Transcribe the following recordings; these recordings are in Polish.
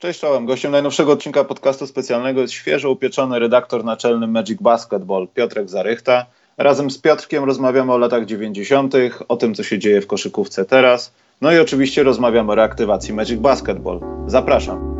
Cześć czołem. Gościem najnowszego odcinka podcastu specjalnego jest świeżo upieczony redaktor naczelny Magic Basketball Piotrek Zarychta. Razem z Piotrkiem rozmawiamy o latach 90., o tym, co się dzieje w koszykówce teraz. No i oczywiście rozmawiamy o reaktywacji Magic Basketball. Zapraszam.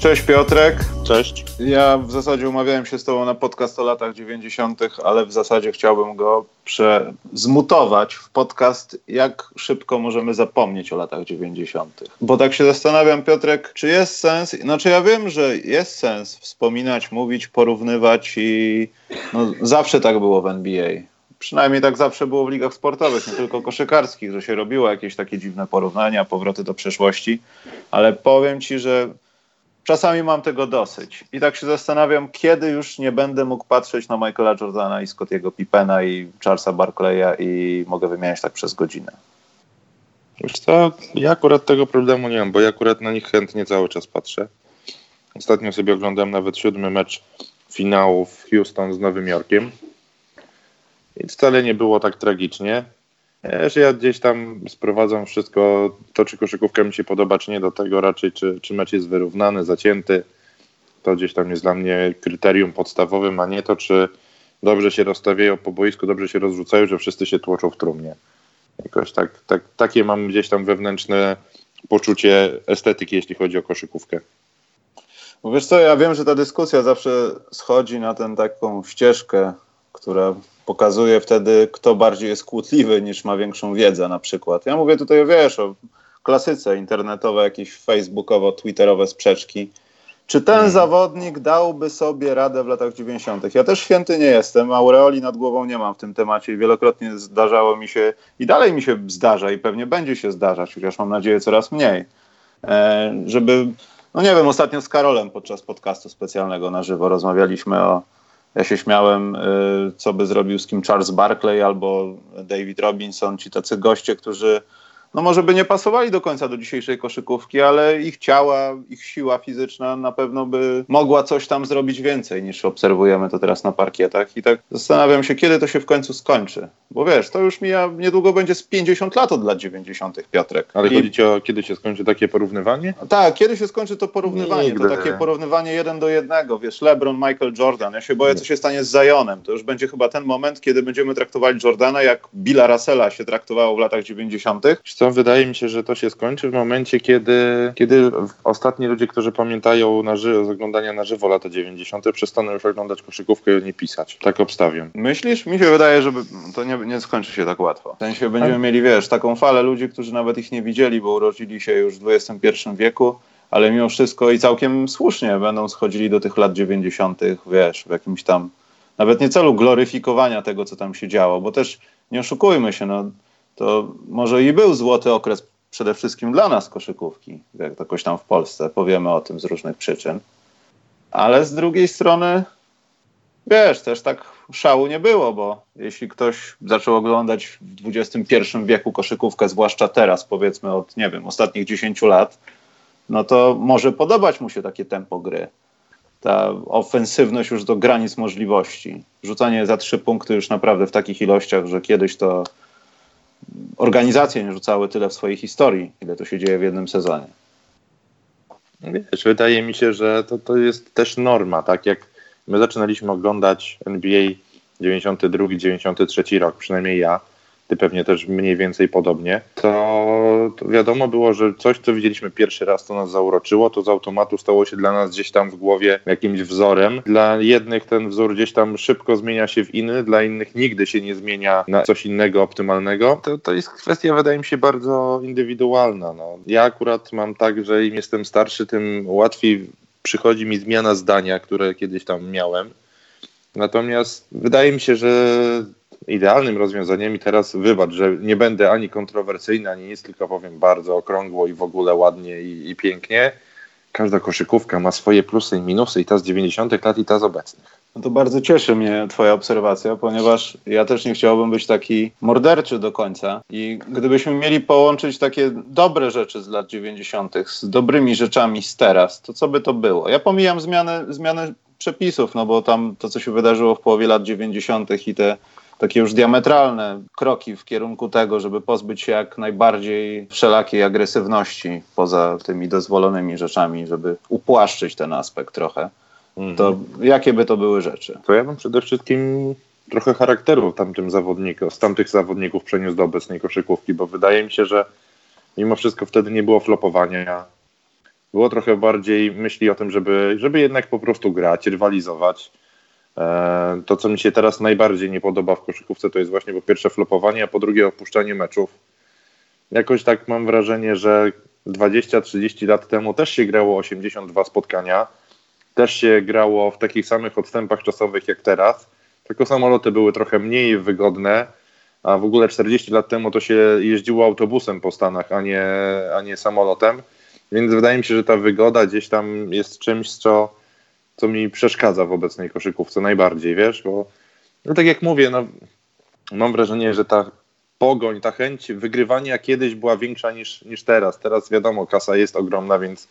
Cześć Piotrek. Cześć. Ja w zasadzie umawiałem się z Tobą na podcast o latach 90., ale w zasadzie chciałbym go prze... zmutować w podcast, jak szybko możemy zapomnieć o latach 90. Bo tak się zastanawiam, Piotrek, czy jest sens, znaczy ja wiem, że jest sens wspominać, mówić, porównywać i no, zawsze tak było w NBA. Przynajmniej tak zawsze było w ligach sportowych, nie tylko koszykarskich, że się robiło jakieś takie dziwne porównania, powroty do przeszłości, ale powiem Ci, że czasami mam tego dosyć. I tak się zastanawiam, kiedy już nie będę mógł patrzeć na Michaela Jordana i Scottiego Pippena i Charlesa Barclaya i mogę wymieniać tak przez godzinę. Wiesz co, ja akurat tego problemu nie mam, bo ja akurat na nich chętnie cały czas patrzę. Ostatnio sobie oglądałem nawet siódmy mecz finału w Houston z Nowym Jorkiem. I wcale nie było tak tragicznie. Że ja gdzieś tam sprowadzam wszystko, to czy koszykówka mi się podoba, czy nie, do tego raczej, czy, czy mecz jest wyrównany, zacięty. To gdzieś tam jest dla mnie kryterium podstawowym, a nie to, czy dobrze się rozstawiają po boisku, dobrze się rozrzucają, że wszyscy się tłoczą w trumnie. Jakoś tak, tak, takie mam gdzieś tam wewnętrzne poczucie estetyki, jeśli chodzi o koszykówkę. Bo wiesz co, ja wiem, że ta dyskusja zawsze schodzi na tę taką ścieżkę, która pokazuje wtedy, kto bardziej jest kłótliwy niż ma większą wiedzę na przykład. Ja mówię tutaj, wiesz, o klasyce internetowe, jakieś facebookowo-twitterowe sprzeczki. Czy ten hmm. zawodnik dałby sobie radę w latach 90.? Ja też święty nie jestem, aureoli nad głową nie mam w tym temacie i wielokrotnie zdarzało mi się i dalej mi się zdarza i pewnie będzie się zdarzać, chociaż mam nadzieję coraz mniej, e, żeby, no nie wiem, ostatnio z Karolem podczas podcastu specjalnego na żywo rozmawialiśmy o ja się śmiałem, y, co by zrobił z kim Charles Barkley albo David Robinson, ci tacy goście, którzy no może by nie pasowali do końca do dzisiejszej koszykówki, ale ich ciała, ich siła fizyczna na pewno by mogła coś tam zrobić więcej niż obserwujemy to teraz na parkietach. I tak zastanawiam się, kiedy to się w końcu skończy. Bo wiesz, to już mija, niedługo będzie z 50 lat od lat 90. Piotrek. Ale I... chodzi ci o kiedy się skończy takie porównywanie? Tak, kiedy się skończy to porównywanie. Nigdy. To takie porównywanie jeden do jednego. Wiesz, LeBron, Michael Jordan. Ja się boję, co się stanie z Zionem. To już będzie chyba ten moment, kiedy będziemy traktowali Jordana jak Billa Russella się traktowało w latach 90 co, wydaje mi się, że to się skończy w momencie, kiedy, kiedy ostatni ludzie, którzy pamiętają na ży- z oglądania na żywo lata 90., przestaną już oglądać koszykówkę i o nie pisać. Tak obstawiam. Myślisz? Mi się wydaje, że to nie, nie skończy się tak łatwo. W sensie będziemy tak. mieli, wiesz, taką falę ludzi, którzy nawet ich nie widzieli, bo urodzili się już w XXI wieku, ale mimo wszystko i całkiem słusznie będą schodzili do tych lat 90., wiesz, w jakimś tam, nawet nie celu gloryfikowania tego, co tam się działo, bo też nie oszukujmy się, no to może i był złoty okres przede wszystkim dla nas koszykówki, jak jakoś tam w Polsce, powiemy o tym z różnych przyczyn. Ale z drugiej strony, wiesz, też tak szału nie było, bo jeśli ktoś zaczął oglądać w XXI wieku koszykówkę, zwłaszcza teraz, powiedzmy od, nie wiem, ostatnich 10 lat, no to może podobać mu się takie tempo gry. Ta ofensywność już do granic możliwości. Rzucanie za trzy punkty już naprawdę w takich ilościach, że kiedyś to organizacje nie rzucały tyle w swojej historii, ile to się dzieje w jednym sezonie. Wiesz, wydaje mi się, że to, to jest też norma, tak jak my zaczynaliśmy oglądać NBA 92-93 rok, przynajmniej ja, ty pewnie też mniej więcej podobnie, to, to, wiadomo było, że coś, co widzieliśmy pierwszy raz, to nas zauroczyło, to z automatu stało się dla nas gdzieś tam w głowie jakimś wzorem. Dla jednych ten wzór gdzieś tam szybko zmienia się w inny, dla innych nigdy się nie zmienia na coś innego, optymalnego. To, to jest kwestia, wydaje mi się, bardzo indywidualna. No. Ja akurat mam tak, że im jestem starszy, tym łatwiej przychodzi mi zmiana zdania, które kiedyś tam miałem. Natomiast wydaje mi się, że idealnym rozwiązaniem i teraz wybacz, że nie będę ani kontrowersyjny, ani nic, tylko powiem bardzo okrągło i w ogóle ładnie i, i pięknie. Każda koszykówka ma swoje plusy i minusy i ta z 90. lat i ta z obecnych. No to bardzo cieszy mnie Twoja obserwacja, ponieważ ja też nie chciałbym być taki morderczy do końca. I gdybyśmy mieli połączyć takie dobre rzeczy z lat 90. z dobrymi rzeczami z teraz, to co by to było? Ja pomijam zmiany, zmiany przepisów, no bo tam to, co się wydarzyło w połowie lat 90. i te takie już diametralne kroki w kierunku tego, żeby pozbyć się jak najbardziej wszelakiej agresywności poza tymi dozwolonymi rzeczami, żeby upłaszczyć ten aspekt trochę. Mhm. To jakie by to były rzeczy? To ja bym przede wszystkim trochę charakteru tamtym zawodników, z tamtych zawodników przeniósł do obecnej koszykówki, bo wydaje mi się, że mimo wszystko wtedy nie było flopowania. Było trochę bardziej myśli o tym, żeby, żeby jednak po prostu grać, rywalizować. E, to, co mi się teraz najbardziej nie podoba w koszykówce, to jest właśnie po pierwsze flopowanie, a po drugie opuszczanie meczów. Jakoś tak mam wrażenie, że 20-30 lat temu też się grało 82 spotkania, też się grało w takich samych odstępach czasowych jak teraz, tylko samoloty były trochę mniej wygodne, a w ogóle 40 lat temu to się jeździło autobusem po Stanach, a nie, a nie samolotem, więc wydaje mi się, że ta wygoda gdzieś tam jest czymś, co co mi przeszkadza w obecnej koszykówce najbardziej, wiesz, bo no tak jak mówię, no, mam wrażenie, że ta pogoń, ta chęć wygrywania kiedyś była większa niż, niż teraz. Teraz wiadomo, kasa jest ogromna, więc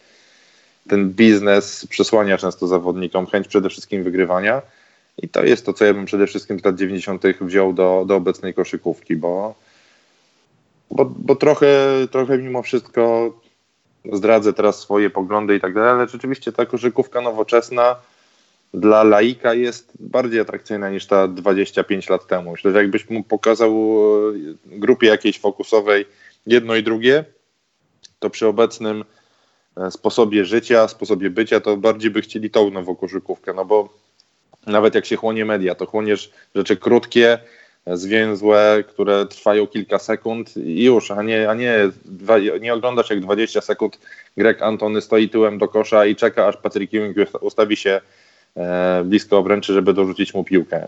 ten biznes przesłania często zawodnikom chęć przede wszystkim wygrywania. I to jest to, co ja bym przede wszystkim z lat 90. wziął do, do obecnej koszykówki, bo, bo, bo trochę, trochę mimo wszystko zdradzę teraz swoje poglądy i tak dalej, ale rzeczywiście ta koszykówka nowoczesna dla laika jest bardziej atrakcyjna niż ta 25 lat temu. Myślę, że jakbyś mu pokazał e, grupie jakiejś fokusowej jedno i drugie, to przy obecnym e, sposobie życia, sposobie bycia, to bardziej by chcieli tą nową koszykówkę, no bo nawet jak się chłonie media, to chłoniesz rzeczy krótkie, zwięzłe, które trwają kilka sekund i już, a nie, a nie, nie oglądasz jak 20 sekund Greg Antony stoi tyłem do kosza i czeka, aż Patrick Ewing ustawi się e, blisko obręczy, żeby dorzucić mu piłkę.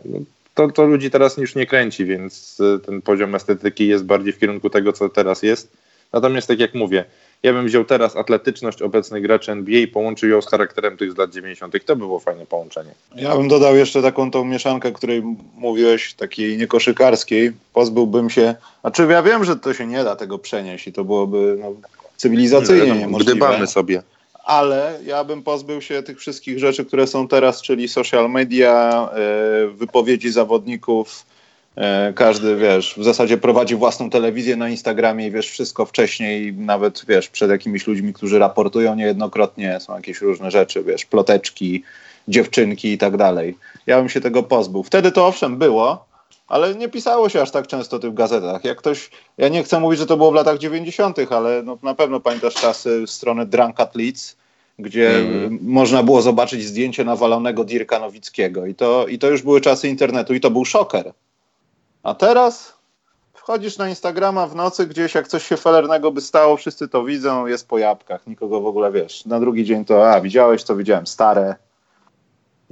To, to ludzi teraz już nie kręci, więc e, ten poziom estetyki jest bardziej w kierunku tego, co teraz jest. Natomiast tak jak mówię, ja bym wziął teraz atletyczność obecnych graczy NBA i połączył ją z charakterem tych z lat 90. To by było fajne połączenie. Ja bym dodał jeszcze taką tą mieszankę, której mówiłeś, takiej niekoszykarskiej. Pozbyłbym się, znaczy ja wiem, że to się nie da tego przenieść i to byłoby no, cywilizacyjnie no, niemożliwe. Gdybamy sobie. Ale ja bym pozbył się tych wszystkich rzeczy, które są teraz, czyli social media, e, wypowiedzi zawodników, każdy, wiesz, w zasadzie prowadzi własną telewizję na Instagramie i wiesz wszystko wcześniej, nawet, wiesz, przed jakimiś ludźmi, którzy raportują niejednokrotnie, są jakieś różne rzeczy, wiesz, ploteczki, dziewczynki i tak dalej. Ja bym się tego pozbył. Wtedy to owszem było, ale nie pisało się aż tak często tych w gazetach. Jak ktoś, ja nie chcę mówić, że to było w latach 90., ale no, na pewno pamiętasz czasy strony Drunk Athletes, gdzie mm. można było zobaczyć zdjęcie nawalonego Dirka Nowickiego i to, i to już były czasy internetu i to był szoker. A teraz wchodzisz na Instagrama w nocy gdzieś, jak coś się felernego by stało, wszyscy to widzą, jest po jabłkach, nikogo w ogóle wiesz. Na drugi dzień to, a widziałeś, to widziałem, stare.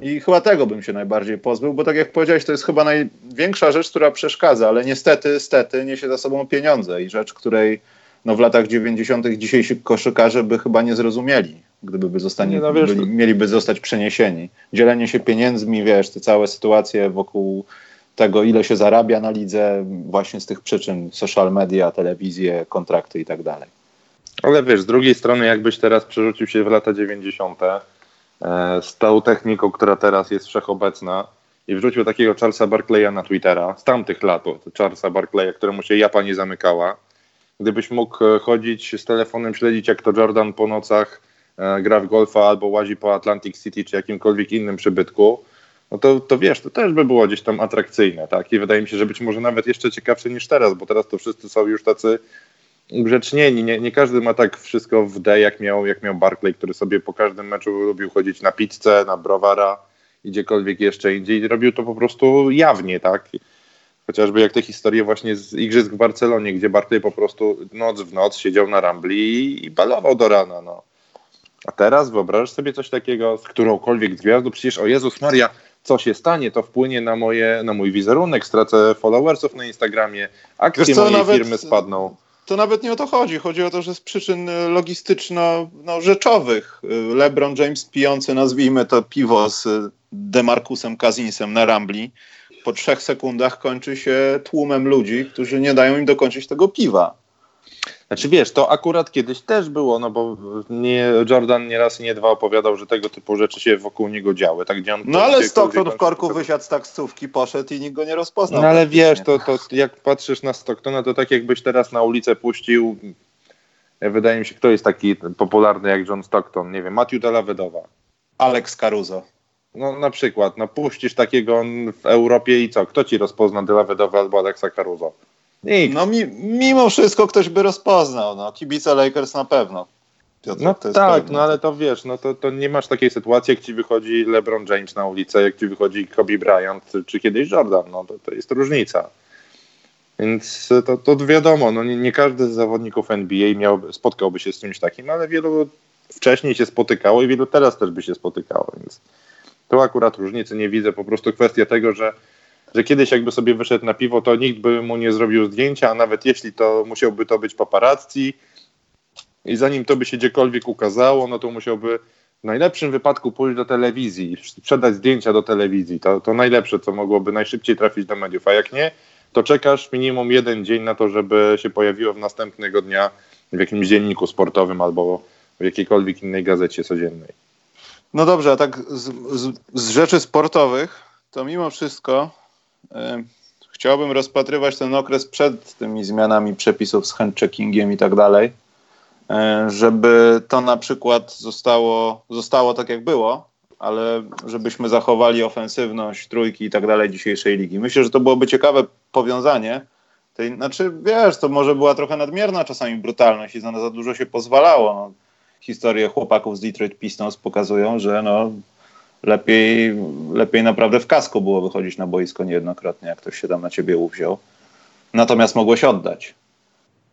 I chyba tego bym się najbardziej pozbył, bo tak jak powiedziałeś, to jest chyba największa rzecz, która przeszkadza, ale niestety, stety niesie za sobą pieniądze i rzecz, której no, w latach 90. dzisiejsi koszykarze by chyba nie zrozumieli, gdyby by zostanie, no, wiesz, byli, mieliby zostać przeniesieni. Dzielenie się pieniędzmi, wiesz, te całe sytuacje wokół tego, ile się zarabia na lidze, właśnie z tych przyczyn social media, telewizje, kontrakty i tak dalej. Ale wiesz, z drugiej strony, jakbyś teraz przerzucił się w lata 90. E, z tą techniką, która teraz jest wszechobecna, i wrzucił takiego Charlesa Barclaya na Twittera z tamtych lat, Charlesa Barclaya, któremu się japa nie zamykała. Gdybyś mógł e, chodzić z telefonem, śledzić jak to Jordan po nocach e, gra w golfa albo łazi po Atlantic City czy jakimkolwiek innym przybytku, no to, to wiesz, to też by było gdzieś tam atrakcyjne, tak? I wydaje mi się, że być może nawet jeszcze ciekawsze niż teraz, bo teraz to wszyscy są już tacy grzecznieni. Nie, nie każdy ma tak wszystko w D, jak miał, jak miał Barclay, który sobie po każdym meczu lubił chodzić na pizzę, na browara i gdziekolwiek jeszcze indziej. Robił to po prostu jawnie, tak? Chociażby jak te historie właśnie z Igrzysk w Barcelonie, gdzie Barclay po prostu noc w noc siedział na Rambli i, balował do rana, no. A teraz wyobrażasz sobie coś takiego z którąkolwiek z gwiazdą? Przecież, o Jezus Maria, co się stanie, to wpłynie na, moje, na mój wizerunek, stracę followersów na Instagramie, akcje co, mojej firmy spadną. to nawet nie o to chodzi. Chodzi o to, że z przyczyn logistyczno-rzeczowych no, LeBron James pijący, nazwijmy to piwo z Demarcusem Kazinsem na Rambli, po trzech sekundach kończy się tłumem ludzi, którzy nie dają im dokończyć tego piwa. Znaczy wiesz, to akurat kiedyś też było, no bo nie, Jordan nie raz i nie dwa opowiadał, że tego typu rzeczy się wokół niego działy. Tak, gdzie on no ale Stockton w korku wysiadł z taksówki, poszedł i nikt go nie rozpoznał. No ale wiesz, to, to jak patrzysz na Stocktona, to tak jakbyś teraz na ulicę puścił, wydaje mi się, kto jest taki popularny jak John Stockton, nie wiem, Matthew Delavedowa. Alex Caruso. No na przykład, no puścisz takiego w Europie i co? Kto ci rozpozna Delavedowa albo Alexa Caruso? Nikt. No mi, mimo wszystko ktoś by rozpoznał, no kibice Lakers na pewno. Piotr, no tak, pewne. no ale to wiesz, no to, to nie masz takiej sytuacji, jak ci wychodzi LeBron James na ulicę, jak ci wychodzi Kobe Bryant, czy kiedyś Jordan, no to, to jest różnica. Więc to, to wiadomo, no nie, nie każdy z zawodników NBA miałby, spotkałby się z czymś takim, ale wielu wcześniej się spotykało i wielu teraz też by się spotykało, więc tu akurat różnicy nie widzę, po prostu kwestia tego, że że kiedyś jakby sobie wyszedł na piwo, to nikt by mu nie zrobił zdjęcia, a nawet jeśli to musiałby to być paparazzi i zanim to by się gdziekolwiek ukazało, no to musiałby w najlepszym wypadku pójść do telewizji i sprzedać zdjęcia do telewizji. To, to najlepsze, co mogłoby najszybciej trafić do mediów, a jak nie, to czekasz minimum jeden dzień na to, żeby się pojawiło w następnego dnia w jakimś dzienniku sportowym albo w jakiejkolwiek innej gazecie codziennej. No dobrze, a tak z, z, z rzeczy sportowych, to mimo wszystko chciałbym rozpatrywać ten okres przed tymi zmianami przepisów z handcheckingiem i tak dalej, e, żeby to na przykład zostało, zostało tak jak było, ale żebyśmy zachowali ofensywność, trójki i tak dalej dzisiejszej ligi. Myślę, że to byłoby ciekawe powiązanie. Tej, znaczy, wiesz, to może była trochę nadmierna czasami brutalność i za, za dużo się pozwalało. No, historie chłopaków z Detroit Pistons pokazują, że no, lepiej, lepiej naprawdę w kasku było wychodzić na boisko niejednokrotnie, jak ktoś się tam na ciebie uwziął. Natomiast mogłeś oddać.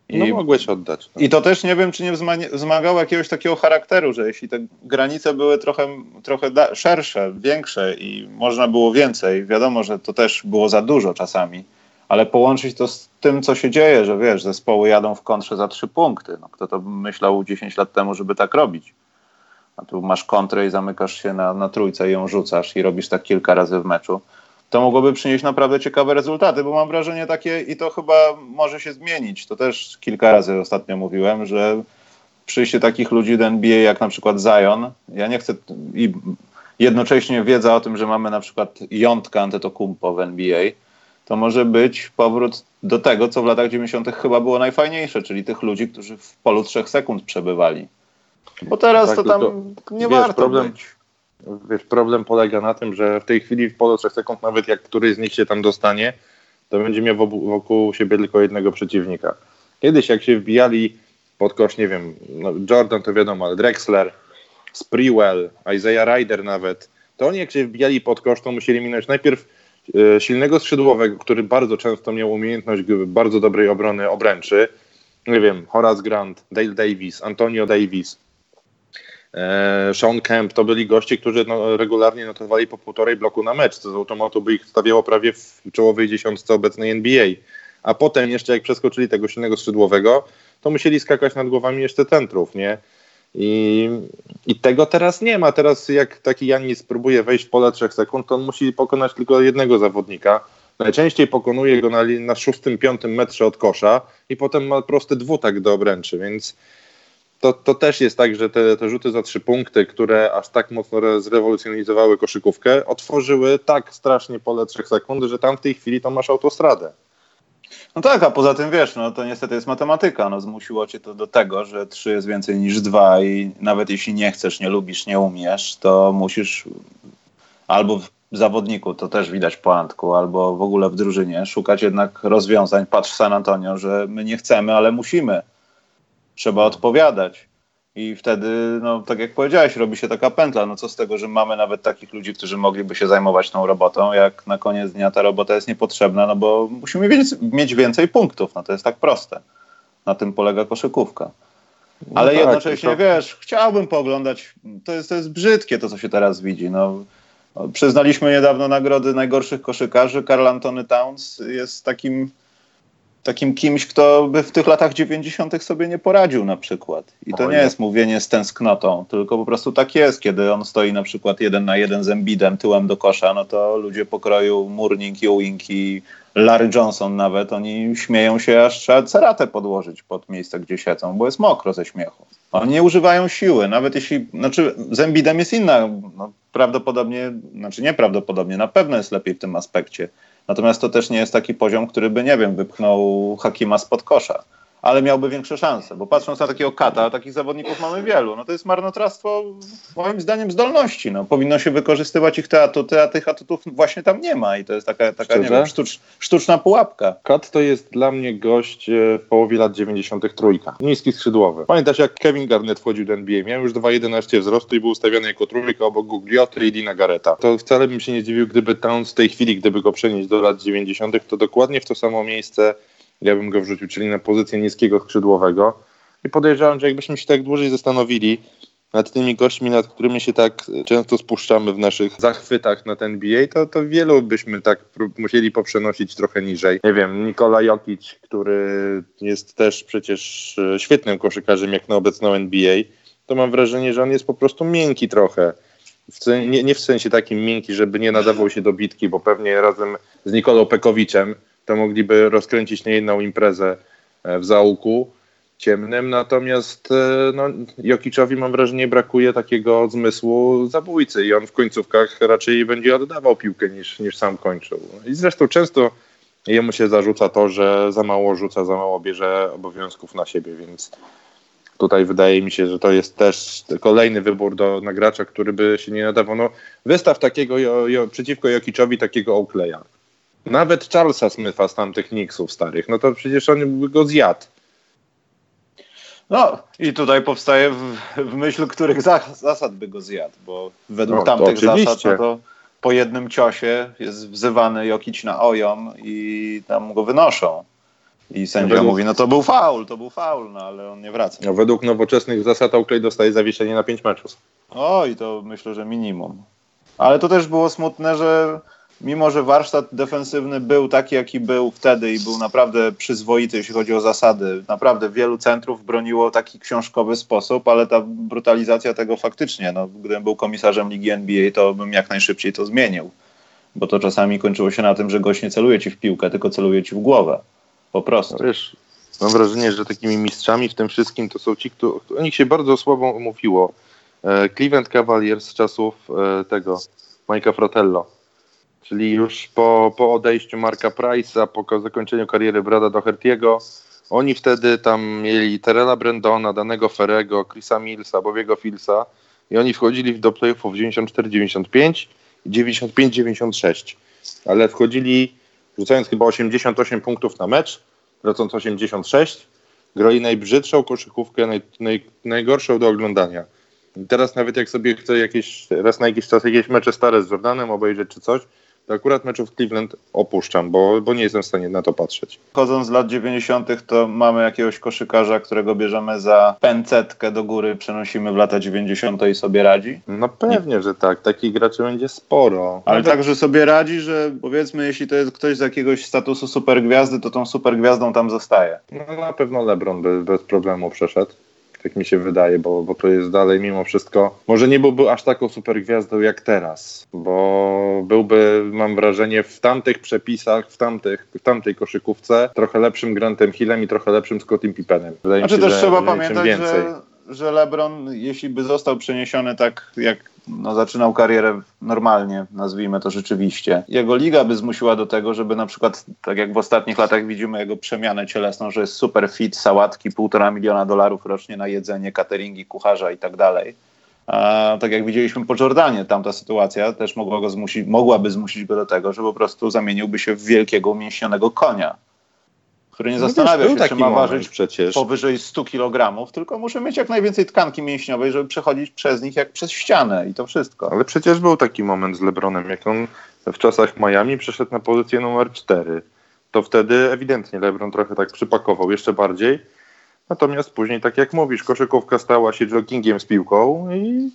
I, no mogłeś oddać. No. I to też nie wiem, czy nie wzmagało jakiegoś takiego charakteru, że jeśli te granice były trochę, trochę szersze, większe i można było więcej, wiadomo, że to też było za dużo czasami, ale połączyć to z tym, co się dzieje, że wiesz, zespoły jadą w kontrze za trzy punkty. No, kto to myślał 10 lat temu, żeby tak robić? A tu masz kontrę i zamykasz się na, na trójce i ją rzucasz i robisz tak kilka razy w meczu, to mogłoby przynieść naprawdę ciekawe rezultaty, bo mam wrażenie takie i to chyba może się zmienić. To też kilka razy ostatnio mówiłem, że przyjście takich ludzi do NBA jak na przykład Zion, ja nie chcę i jednocześnie wiedza o tym, że mamy na przykład jątka Antetokumpo w NBA, to może być powrót do tego, co w latach 90. chyba było najfajniejsze, czyli tych ludzi, którzy w polu trzech sekund przebywali. Bo teraz tak, to tam to, nie wiesz, warto problem, być. Wiesz, problem polega na tym, że w tej chwili w polu 3 sekund, nawet jak któryś z nich się tam dostanie, to będzie miał wokół siebie tylko jednego przeciwnika. Kiedyś jak się wbijali pod kosz, nie wiem, no Jordan to wiadomo, ale Drexler, Sprewell, Isaiah Ryder nawet, to oni jak się wbijali pod kosz, to musieli minąć najpierw e, silnego skrzydłowego, który bardzo często miał umiejętność bardzo dobrej obrony obręczy, nie wiem, Horace Grant, Dale Davis, Antonio Davis, Sean Kemp, to byli goście, którzy no, regularnie notowali po półtorej bloku na mecz, co z automatu by ich stawiało prawie w czołowej dziesiątce obecnej NBA. A potem jeszcze jak przeskoczyli tego silnego skrzydłowego, to musieli skakać nad głowami jeszcze centrów, nie? I, I tego teraz nie ma. Teraz jak taki Janis próbuje wejść w pole 3 sekund, to on musi pokonać tylko jednego zawodnika. Najczęściej pokonuje go na, na szóstym, piątym metrze od kosza i potem ma prosty dwutak do obręczy, więc to, to też jest tak, że te, te rzuty za trzy punkty, które aż tak mocno zrewolucjonizowały koszykówkę, otworzyły tak strasznie pole trzech sekund, że tam w tej chwili to masz autostradę. No tak, a poza tym wiesz, no to niestety jest matematyka. No, zmusiło cię to do tego, że trzy jest więcej niż dwa i nawet jeśli nie chcesz, nie lubisz, nie umiesz, to musisz albo w zawodniku, to też widać po Antku, albo w ogóle w drużynie, szukać jednak rozwiązań. Patrz San Antonio, że my nie chcemy, ale musimy trzeba odpowiadać. I wtedy, no tak jak powiedziałeś, robi się taka pętla. No co z tego, że mamy nawet takich ludzi, którzy mogliby się zajmować tą robotą, jak na koniec dnia ta robota jest niepotrzebna, no bo musimy mieć więcej punktów. No to jest tak proste. Na tym polega koszykówka. No Ale no tak, jednocześnie, to... wiesz, chciałbym pooglądać, to jest, to jest brzydkie to, co się teraz widzi. No, przyznaliśmy niedawno nagrody najgorszych koszykarzy. Karl Antony Towns jest takim takim kimś, kto by w tych latach 90. sobie nie poradził na przykład. I to nie jest mówienie z tęsknotą, tylko po prostu tak jest, kiedy on stoi na przykład jeden na jeden z Embidem tyłem do kosza, no to ludzie pokroju Murning, Ewing i Larry Johnson nawet, oni śmieją się, aż trzeba ceratę podłożyć pod miejsce, gdzie siedzą, bo jest mokro ze śmiechu. Oni nie używają siły, nawet jeśli, znaczy z Embidem jest inna, no, prawdopodobnie, znaczy nieprawdopodobnie, na pewno jest lepiej w tym aspekcie. Natomiast to też nie jest taki poziom, który by, nie wiem, wypchnął Hakima spod kosza ale miałby większe szanse, bo patrząc na takiego kata, takich zawodników mamy wielu. No to jest marnotrawstwo, moim zdaniem, zdolności. No, powinno się wykorzystywać ich te atuty, a tych atutów właśnie tam nie ma i to jest taka, taka nie wiem, sztucz, sztuczna pułapka. Kat to jest dla mnie gość e, w połowie lat 90. trójka. Niski skrzydłowy. Pamiętasz jak Kevin Garnett wchodził do NBA? Miał już 2,11 wzrostu i był ustawiony jako trójka obok Guglioty i Lina Gareta. To wcale bym się nie dziwił, gdyby Towns w tej chwili, gdyby go przenieść do lat 90., to dokładnie w to samo miejsce ja bym go wrzucił, czyli na pozycję niskiego skrzydłowego. I podejrzewam, że jakbyśmy się tak dłużej zastanowili nad tymi gośćmi, nad którymi się tak często spuszczamy w naszych zachwytach na ten NBA, to, to wielu byśmy tak musieli poprzenosić trochę niżej. Nie wiem, Nikola Jokic, który jest też przecież e, świetnym koszykarzem jak na obecną NBA, to mam wrażenie, że on jest po prostu miękki trochę. W nie, nie w sensie takim miękki, żeby nie nadawał się do bitki, bo pewnie razem z Nikolą Pekowiczem to mogliby rozkręcić niejedną imprezę e, w zaułku ciemnym, natomiast e, no, Jokiczowi mam wrażenie brakuje takiego zmysłu zabójcy i on w końcówkach raczej będzie oddawał piłkę niż, niż sam kończył. I zresztą często jemu się zarzuca to, że za mało rzuca, za mało bierze obowiązków na siebie, więc tutaj wydaje mi się, że to jest też kolejny wybór do nagracza, który by się nie nadawał. No, wystaw takiego jo, jo, przeciwko Jokiczowi takiego Oakleya nawet Charlesa Smitha z tamtych Knicksów starych, no to przecież on by go zjadł. No i tutaj powstaje w, w myśl których zasad by go zjadł, bo według no, tamtych zasad no to po jednym ciosie jest wzywany Jokic na ojom i tam go wynoszą. I sędzia według... mówi, no to był faul, to był faul, no ale on nie wraca. No, według nowoczesnych zasad Oakley dostaje zawieszenie na pięć meczów. Oj, to myślę, że minimum. Ale to też było smutne, że mimo że warsztat defensywny był taki, jaki był wtedy i był naprawdę przyzwoity, jeśli chodzi o zasady, naprawdę wielu centrów broniło taki książkowy sposób, ale ta brutalizacja tego faktycznie, no, gdybym był komisarzem ligi NBA, to bym jak najszybciej to zmienił. Bo to czasami kończyło się na tym, że gość nie celuje ci w piłkę, tylko celuje ci w głowę. Po prostu. No wiesz, mam wrażenie, że takimi mistrzami w tym wszystkim to są ci, którzy, o nich się bardzo słabo mówiło. E, Cleveland Cavaliers z czasów e, tego Mike'a Fratello czyli już po, po odejściu Marka Price'a, po zakończeniu kariery Brada Doherty'ego, oni wtedy tam mieli Terela Brandona, Danego Ferrego, Chrisa Millsa, Bobiego Filsa i oni wchodzili do playoffów 94-95 i 95-96, ale wchodzili rzucając chyba 88 punktów na mecz, lecąc 86, grali najbrzydszą koszykówkę, naj, naj, najgorszą do oglądania. I teraz nawet jak sobie chcę jakieś, raz na jakiś czas jakieś mecze stare z Jordanem obejrzeć czy coś, to akurat meczów Cleveland opuszczam, bo, bo nie jestem w stanie na to patrzeć. Chodząc z lat 90., to mamy jakiegoś koszykarza, którego bierzemy za pęcetkę do góry, przenosimy w lata 90. i sobie radzi? No pewnie, nie. że tak. Takich graczy będzie sporo. Ale Nawet... tak, że sobie radzi, że powiedzmy, jeśli to jest ktoś z jakiegoś statusu supergwiazdy, to tą supergwiazdą tam zostaje. No na pewno LeBron by bez problemu przeszedł tak mi się wydaje, bo, bo to jest dalej mimo wszystko, może nie byłby aż taką super gwiazdą jak teraz, bo byłby, mam wrażenie, w tamtych przepisach, w, tamtych, w tamtej koszykówce trochę lepszym Grantem Hillem i trochę lepszym Scottim Pippenem. Wydaje znaczy się, też że, trzeba pamiętać, że, że LeBron, jeśli by został przeniesiony tak jak no, zaczynał karierę normalnie, nazwijmy to rzeczywiście. Jego liga by zmusiła do tego, żeby na przykład, tak jak w ostatnich latach widzimy jego przemianę cielesną, że jest super fit, sałatki, półtora miliona dolarów rocznie na jedzenie, cateringi, kucharza i tak dalej. A tak jak widzieliśmy po Jordanie, tamta sytuacja też mogła go zmusić, mogłaby zmusić go do tego, że po prostu zamieniłby się w wielkiego, umięśnionego konia który nie no zastanawia się, czy ma ważyć przecież. powyżej 100 kg, tylko muszę mieć jak najwięcej tkanki mięśniowej, żeby przechodzić przez nich jak przez ścianę i to wszystko. Ale przecież był taki moment z LeBronem, jak on w czasach Miami przeszedł na pozycję numer 4. To wtedy ewidentnie LeBron trochę tak przypakował jeszcze bardziej. Natomiast później, tak jak mówisz, koszykówka stała się joggingiem z piłką i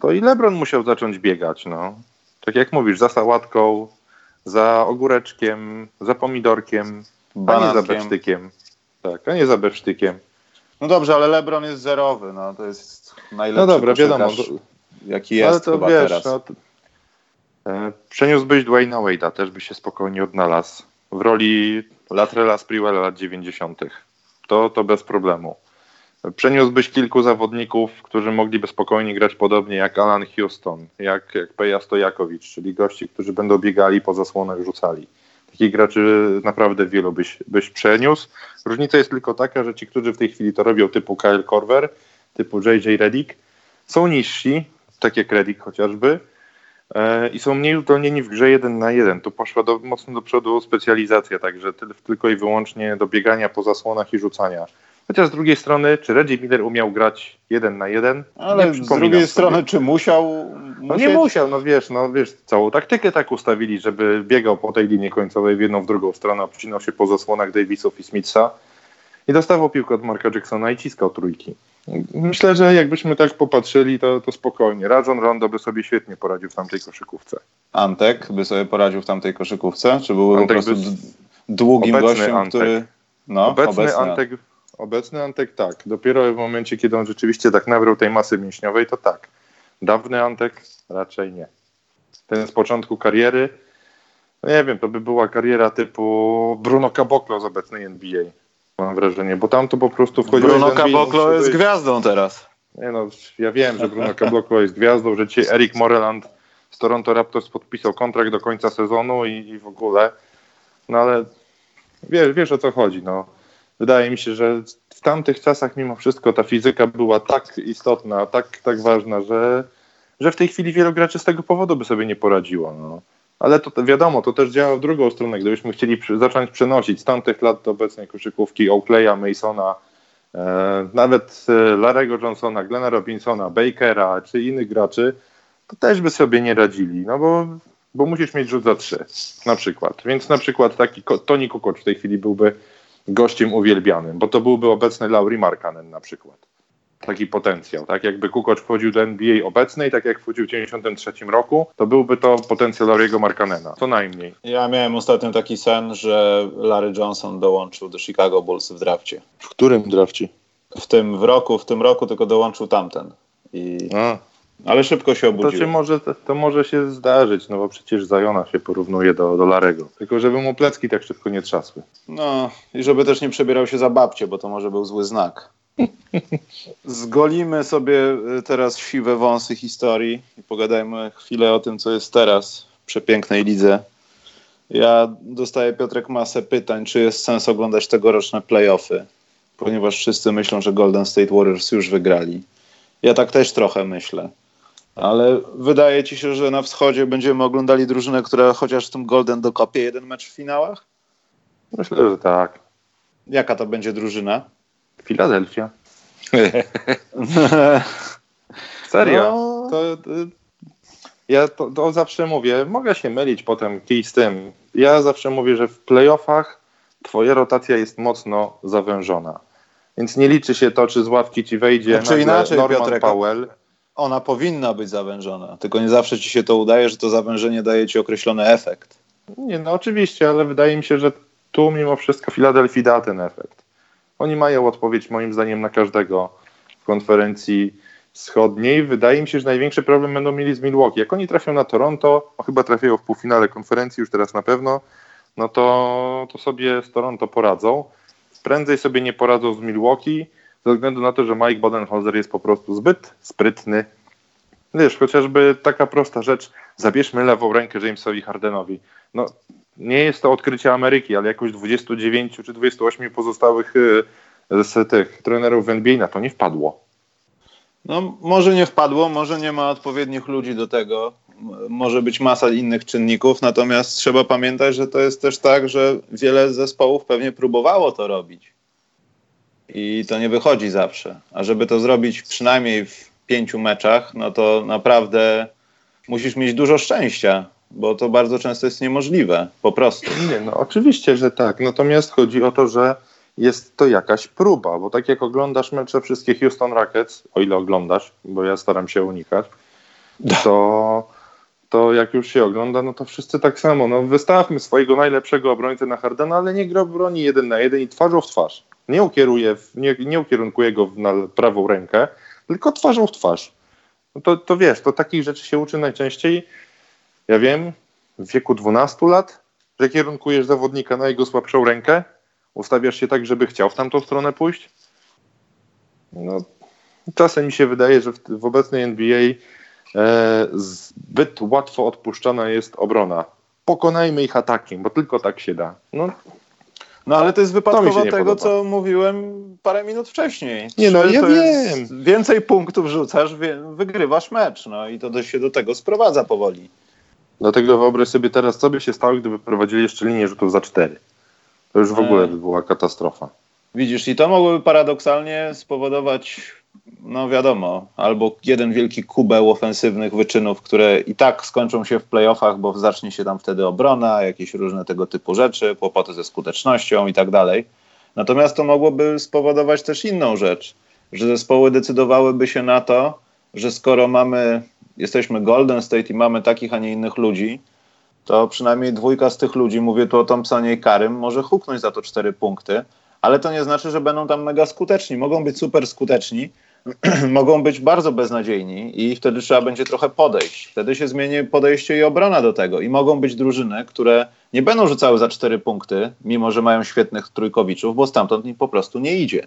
to i LeBron musiał zacząć biegać. No. Tak jak mówisz, za sałatką, za ogóreczkiem, za pomidorkiem, a nie za Besztykiem. Tak, a nie za Besztykiem. No dobrze, ale LeBron jest zerowy, no to jest najlepszy No dobra, wiadomo. Jaki jest ale to chyba wiesz, teraz. No, to, e, przeniósłbyś Dwayna Wade'a, też by się spokojnie odnalazł w roli Latrella Sprewella lat 90. To, to bez problemu. Przeniósłbyś kilku zawodników, którzy mogliby spokojnie grać podobnie jak Alan Houston, jak, jak Peja Stojakowicz, czyli gości, którzy będą biegali po zasłonach, rzucali. Takich graczy naprawdę wielu byś, byś przeniósł. Różnica jest tylko taka, że ci, którzy w tej chwili to robią, typu Kyle Korver, typu JJ Redick, są niżsi, tak jak Redick chociażby, e, i są mniej uzdolnieni w grze jeden na jeden. Tu poszła do, mocno do przodu specjalizacja, także tylko i wyłącznie do biegania po zasłonach i rzucania. Chociaż z drugiej strony, czy Reggie Miller umiał grać jeden na jeden? Ale z drugiej sobie. strony, czy musiał? No nie musiał, no wiesz, no wiesz, całą taktykę tak ustawili, żeby biegał po tej linii końcowej w jedną, w drugą stronę, obcinał się po zasłonach Davisów i Smitha i dostawał piłkę od Marka Jacksona i ciskał trójki. Myślę, że jakbyśmy tak popatrzyli, to, to spokojnie. Rajon Rondo by sobie świetnie poradził w tamtej koszykówce. Antek by sobie poradził w tamtej koszykówce? Czy byłby Antek po prostu by... długim gościem, Antek. który... No, obecny, obecny Antek Obecny Antek tak. Dopiero w momencie, kiedy on rzeczywiście tak nabrał tej masy mięśniowej, to tak. Dawny Antek raczej nie. Ten z początku kariery, no nie wiem, to by była kariera typu Bruno Caboclo z obecnej NBA. Mam wrażenie, bo tam to po prostu wchodzi. Bruno Caboclo jest gwiazdą teraz. Nie no, ja wiem, że Bruno Caboclo jest gwiazdą, że dzisiaj Eric Moreland z Toronto Raptors podpisał kontrakt do końca sezonu i, i w ogóle. No ale wiesz, wiesz o co chodzi, no wydaje mi się, że w tamtych czasach mimo wszystko ta fizyka była tak istotna, tak, tak ważna, że, że w tej chwili wielu graczy z tego powodu by sobie nie poradziło. No. Ale to wiadomo, to też działa w drugą stronę. Gdybyśmy chcieli przy, zacząć przenosić z tamtych lat do obecnej koszykówki Oakleya, Masona, e, nawet e, Larego Johnsona, Glena Robinsona, Bakera czy innych graczy, to też by sobie nie radzili, no bo, bo musisz mieć rzut za trzy na przykład. Więc na przykład taki Tony Kukoc w tej chwili byłby gościem uwielbianym, bo to byłby obecny Lauri Markanen na przykład. Taki potencjał, tak? Jakby Kukoc wchodził do NBA obecnej, tak jak wchodził w 1993 roku, to byłby to potencjał Lauriego Markanena, co najmniej. Ja miałem ostatnio taki sen, że Larry Johnson dołączył do Chicago Bulls w drafcie. W którym drafcie? W tym w roku, w tym roku tylko dołączył tamten. I... A. Ale szybko się obudził. To, się może, to, może się zdarzyć, no bo przecież Zajona się porównuje do, do Larego. Tylko żeby mu plecki tak szybko nie trzasły. No i żeby też nie przebierał się za babcię, bo to może był zły znak. Zgolimy sobie y, teraz siwe wąsy historii i pogadajmy chwilę o tym, co jest teraz w przepięknej lidze. Ja dostaję, Piotrek, masę pytań, czy jest sens oglądać tegoroczne playoffy, ponieważ wszyscy myślą, że Golden State Warriors już wygrali. Ja tak też trochę myślę. Ale wydaje ci się, że na wschodzie będziemy oglądali drużynę, która chociaż w tym Golden dokopie jeden mecz w finałach? Myślę, że tak. Jaka to będzie drużyna? Filadelfia. Serio? No... To, to, ja to, to, zawsze mówię, mogę się mylić potem kij z tym. Ja zawsze mówię, że w playoffach twoja rotacja jest mocno zawężona. Więc nie liczy się to, czy z ławki ci wejdzie czy znaczy inaczej, Norman Piotrek, Powell ona powinna być zawężona, tylko nie zawsze ci się to udaje, że to zawężenie daje ci określony efekt. Nie, no oczywiście, ale wydaje mi się, że tu mimo wszystko Filadelfii da ten efekt. Oni mają odpowiedź moim zdaniem na każdego w konferencji wschodniej. Wydaje mi się, że największy problem będą mieli z Milwaukee. Jak oni trafią na Toronto, o chyba trafiają w półfinale konferencji już teraz na pewno, no to, to sobie z Toronto poradzą. Prędzej sobie nie poradzą z Milwaukee, ze względu na to, że Mike Bodenholzer jest po prostu zbyt sprytny. Wiesz, chociażby taka prosta rzecz, zabierzmy lewą rękę Jamesowi Hardenowi. No, nie jest to odkrycie Ameryki, ale jakoś 29 czy 28 pozostałych y, z tych trenerów w NBA na to nie wpadło. No, może nie wpadło, może nie ma odpowiednich ludzi do tego, może być masa innych czynników, natomiast trzeba pamiętać, że to jest też tak, że wiele zespołów pewnie próbowało to robić i to nie wychodzi zawsze. A żeby to zrobić przynajmniej w pięciu meczach, no to naprawdę musisz mieć dużo szczęścia, bo to bardzo często jest niemożliwe, po prostu. Nie, no oczywiście, że tak. Natomiast chodzi o to, że jest to jakaś próba, bo tak jak oglądasz mecze wszystkie Houston Rockets, o ile oglądasz, bo ja staram się unikać, to, to jak już się ogląda, no to wszyscy tak samo. No wystawmy swojego najlepszego obrońcę na Hardena, ale nie gra broni jeden na jeden i twarzą w twarz. Nie ukieruje, nie, nie ukierunkuje go na prawą rękę, tylko twarzą w twarz. No to, to wiesz, to takich rzeczy się uczy najczęściej, ja wiem, w wieku 12 lat, że kierunkujesz zawodnika na jego słabszą rękę, ustawiasz się tak, żeby chciał w tamtą stronę pójść. No, czasem mi się wydaje, że w, w obecnej NBA e, zbyt łatwo odpuszczana jest obrona. Pokonajmy ich atakiem, bo tylko tak się da. No, no ale to jest wypadkowo to tego, co mówiłem parę minut wcześniej. Nie no, ja wiem. Więcej punktów rzucasz, wygrywasz mecz. No i to się do tego sprowadza powoli. Dlatego wyobraź sobie teraz, co by się stało, gdyby prowadzili jeszcze linię rzutów za cztery. To już w ogóle by była katastrofa. Widzisz, i to mogłoby paradoksalnie spowodować, no wiadomo, albo jeden wielki kubeł ofensywnych wyczynów, które i tak skończą się w playoffach, bo zacznie się tam wtedy obrona, jakieś różne tego typu rzeczy, kłopoty ze skutecznością i tak dalej. Natomiast to mogłoby spowodować też inną rzecz, że zespoły decydowałyby się na to, że skoro mamy, jesteśmy Golden State i mamy takich, a nie innych ludzi, to przynajmniej dwójka z tych ludzi, mówię tu o Thompsonie i Karym, może huknąć za to cztery punkty, ale to nie znaczy, że będą tam mega skuteczni. Mogą być super skuteczni, mogą być bardzo beznadziejni i wtedy trzeba będzie trochę podejść. Wtedy się zmieni podejście i obrona do tego. I mogą być drużyny, które nie będą rzucały za cztery punkty, mimo że mają świetnych trójkowiczów, bo stamtąd im po prostu nie idzie.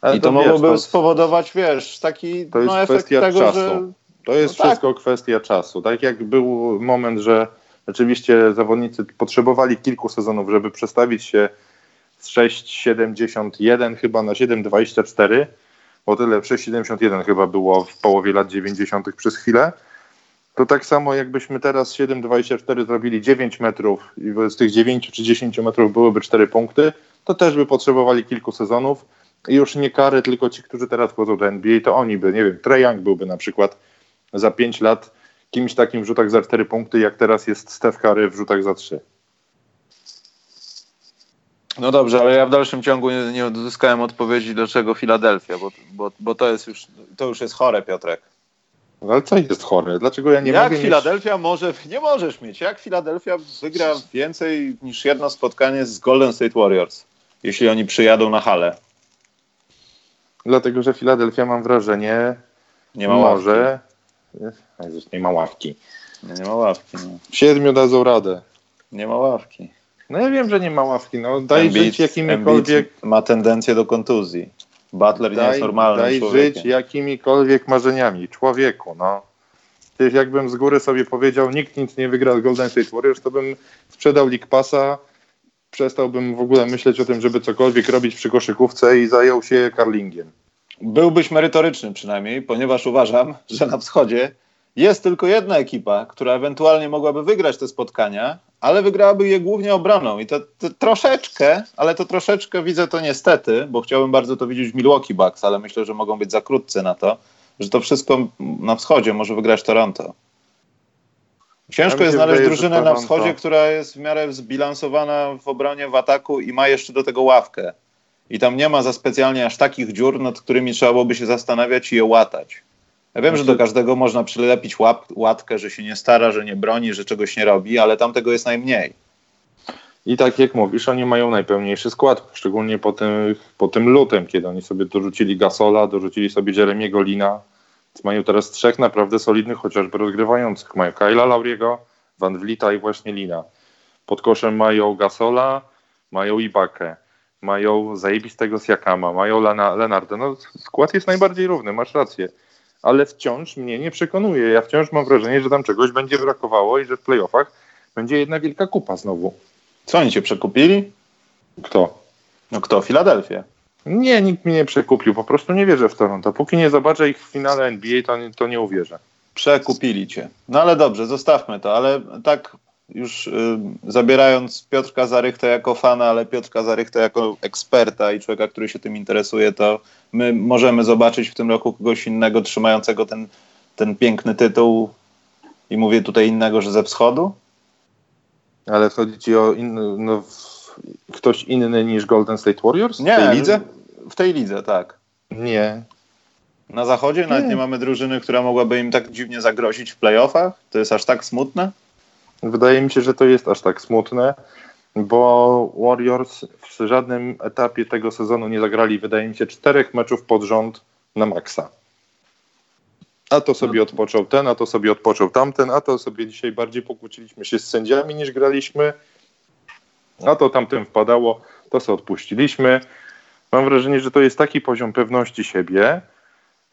Ale I to, to mogłoby wiesz, spowodować, wiesz, taki to jest no, efekt tego, czasu. że... To jest no wszystko tak. kwestia czasu. Tak jak był moment, że rzeczywiście zawodnicy potrzebowali kilku sezonów, żeby przestawić się z 6,71 chyba na 7,24, bo tyle 6,71 chyba było w połowie lat 90. przez chwilę. To tak samo jakbyśmy teraz 7,24 zrobili 9 metrów i z tych 9 czy 10 metrów byłyby 4 punkty, to też by potrzebowali kilku sezonów i już nie kary, tylko ci, którzy teraz wchodzą do NBA, to oni by, nie wiem, Trae Young byłby na przykład za 5 lat kimś takim w rzutach za 4 punkty, jak teraz jest Steph Curry w rzutach za 3. No dobrze, ale ja w dalszym ciągu nie, nie uzyskałem odpowiedzi, dlaczego Filadelfia, bo, bo, bo to jest już to już jest chore, Piotrek. No ale co jest chore? Dlaczego ja nie Jak mogę Filadelfia mieć... może, nie możesz mieć, jak Filadelfia wygra więcej niż jedno spotkanie z Golden State Warriors, jeśli oni przyjadą na halę? Dlatego, że Filadelfia mam wrażenie nie ma może... Jezus, nie ma ławki. Nie, nie ma ławki. No. Siedmiu dadzą radę. Nie ma ławki. No ja wiem, że nie ma ławki. No, daj Embiid, żyć jakimikolwiek. Embiid ma tendencję do kontuzji. Butler daj, nie jest normalnym Daj człowiekiem. żyć jakimikolwiek marzeniami. Człowieku, no. Przecież jakbym z góry sobie powiedział, nikt nic nie wygra z Golden State Warriors, to bym sprzedał League Passa, przestałbym w ogóle myśleć o tym, żeby cokolwiek robić przy koszykówce i zajął się carlingiem. Byłbyś merytoryczny przynajmniej, ponieważ uważam, że na wschodzie jest tylko jedna ekipa, która ewentualnie mogłaby wygrać te spotkania, ale wygrałaby je głównie obroną. I to, to, troszeczkę, ale to troszeczkę widzę to niestety, bo chciałbym bardzo to widzieć w Milwaukee Bucks, ale myślę, że mogą być za krótcy na to, że to wszystko na wschodzie może wygrać Toronto. Ciężko ja jest znaleźć wydaje, drużynę na wschodzie, która jest w miarę zbilansowana w obronie, w ataku i ma jeszcze do tego ławkę. I tam nie ma za specjalnie aż takich dziur, nad którymi trzeba byłoby się zastanawiać i je łatać. Ja wiem, że do każdego można przylepić łap, łatkę, że się nie stara, że nie broni, że czegoś nie robi, ale tam tego jest najmniej. I tak jak mówisz, oni mają najpełniejszy skład, szczególnie po tym, po tym lutem, kiedy oni sobie dorzucili Gasola, dorzucili sobie Jeremiego Lina. Mają teraz trzech naprawdę solidnych, chociażby rozgrywających. Mają Kyla Lauriego, Van Vlita i właśnie Lina. Pod koszem mają Gasola, mają Ibakę, mają zajebistego Siakama, mają Lena, Lenarda. No, skład jest najbardziej równy, masz rację ale wciąż mnie nie przekonuje. Ja wciąż mam wrażenie, że tam czegoś będzie brakowało i że w playoffach będzie jedna wielka kupa znowu. Co oni cię przekupili? Kto? No kto? Filadelfia. Nie, nikt mnie nie przekupił. Po prostu nie wierzę w Toronto. Póki nie zobaczę ich w finale NBA, to, to nie uwierzę. Przekupili cię. No ale dobrze, zostawmy to. Ale tak już y, zabierając Piotrka Zarychtę jako fana, ale Piotrka Zarychtę jako eksperta i człowieka, który się tym interesuje, to my możemy zobaczyć w tym roku kogoś innego trzymającego ten, ten piękny tytuł i mówię tutaj innego, że ze wschodu? Ale chodzi ci o in, no, ktoś inny niż Golden State Warriors? Nie, w tej lidze? W tej lidze, tak. Nie. Na zachodzie nawet nie mamy drużyny, która mogłaby im tak dziwnie zagrozić w playoffach? To jest aż tak smutne? Wydaje mi się, że to jest aż tak smutne, bo Warriors w żadnym etapie tego sezonu nie zagrali, wydaje mi się, czterech meczów pod rząd na maksa. A to sobie odpoczął ten, a to sobie odpoczął tamten, a to sobie dzisiaj bardziej pokłóciliśmy się z sędziami niż graliśmy, a to tamten wpadało, to sobie odpuściliśmy. Mam wrażenie, że to jest taki poziom pewności siebie,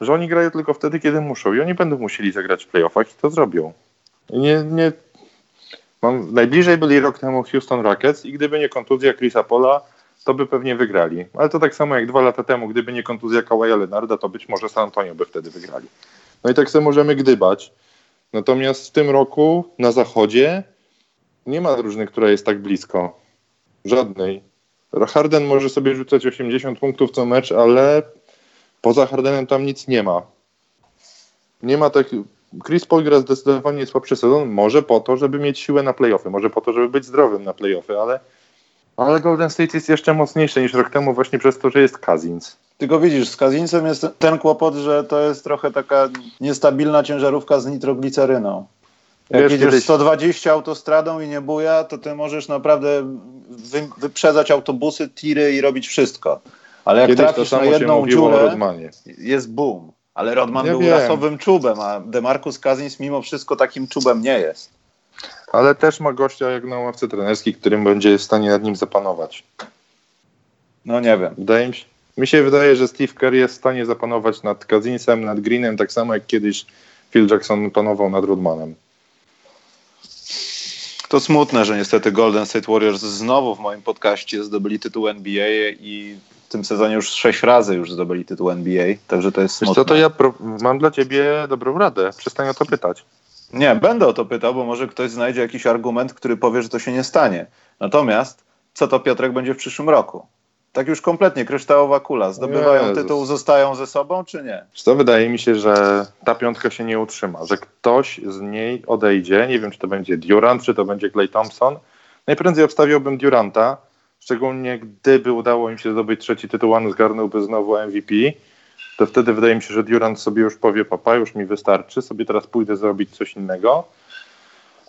że oni grają tylko wtedy, kiedy muszą i oni będą musieli zagrać w playoffach i to zrobią. Nie, nie, mam, najbliżej byli rok temu Houston Rockets i gdyby nie kontuzja Chrisa Pola, to by pewnie wygrali. Ale to tak samo jak dwa lata temu, gdyby nie kontuzja Kawaja Leonarda, to być może San Antonio by wtedy wygrali. No i tak sobie możemy gdybać. Natomiast w tym roku na zachodzie nie ma drużyny, która jest tak blisko. Żadnej. Harden może sobie rzucać 80 punktów co mecz, ale poza Hardenem tam nic nie ma. Nie ma tak. Chris Paul gra zdecydowanie słabszy sezon, może po to, żeby mieć siłę na playoffy, może po to, żeby być zdrowym na playoffy, ale, ale Golden State jest jeszcze mocniejsze niż rok temu właśnie przez to, że jest Cousins. Tylko widzisz, z Kazincem jest ten kłopot, że to jest trochę taka niestabilna ciężarówka z nitrogliceryną. Jak Wiesz, jedziesz kiedyś... 120 autostradą i nie buja, to ty możesz naprawdę wy, wyprzedzać autobusy, tiry i robić wszystko. Ale jak kiedyś trafisz na jedną dziurę, jest boom. Ale Rodman ja był wiem. rasowym czubem, a Demarcus Cousins mimo wszystko takim czubem nie jest. Ale też ma gościa jak na ławce trenerskiej, którym będzie w stanie nad nim zapanować. No nie wiem. Wydaje mi się, mi się wydaje, że Steve Kerr jest w stanie zapanować nad Cousinsem, nad Greenem, tak samo jak kiedyś Phil Jackson panował nad Rodmanem. To smutne, że niestety Golden State Warriors znowu w moim podcaście zdobyli tytuł NBA i tym sezonie już sześć razy już zdobyli tytuł NBA, także to jest smutne. Co, to ja mam dla ciebie dobrą radę. Przestań o to pytać. Nie, będę o to pytał, bo może ktoś znajdzie jakiś argument, który powie, że to się nie stanie. Natomiast co to Piotrek będzie w przyszłym roku? Tak już kompletnie, kryształowa kula. Zdobywają Jezus. tytuł, zostają ze sobą, czy nie? To wydaje mi się, że ta piątka się nie utrzyma, że ktoś z niej odejdzie. Nie wiem, czy to będzie Durant, czy to będzie Clay Thompson. Najprędzej obstawiałbym Duranta, szczególnie gdyby udało im się zdobyć trzeci tytuł, on zgarnąłby znowu MVP. To wtedy wydaje mi się, że Durant sobie już powie, papa, już mi wystarczy, sobie teraz pójdę zrobić coś innego.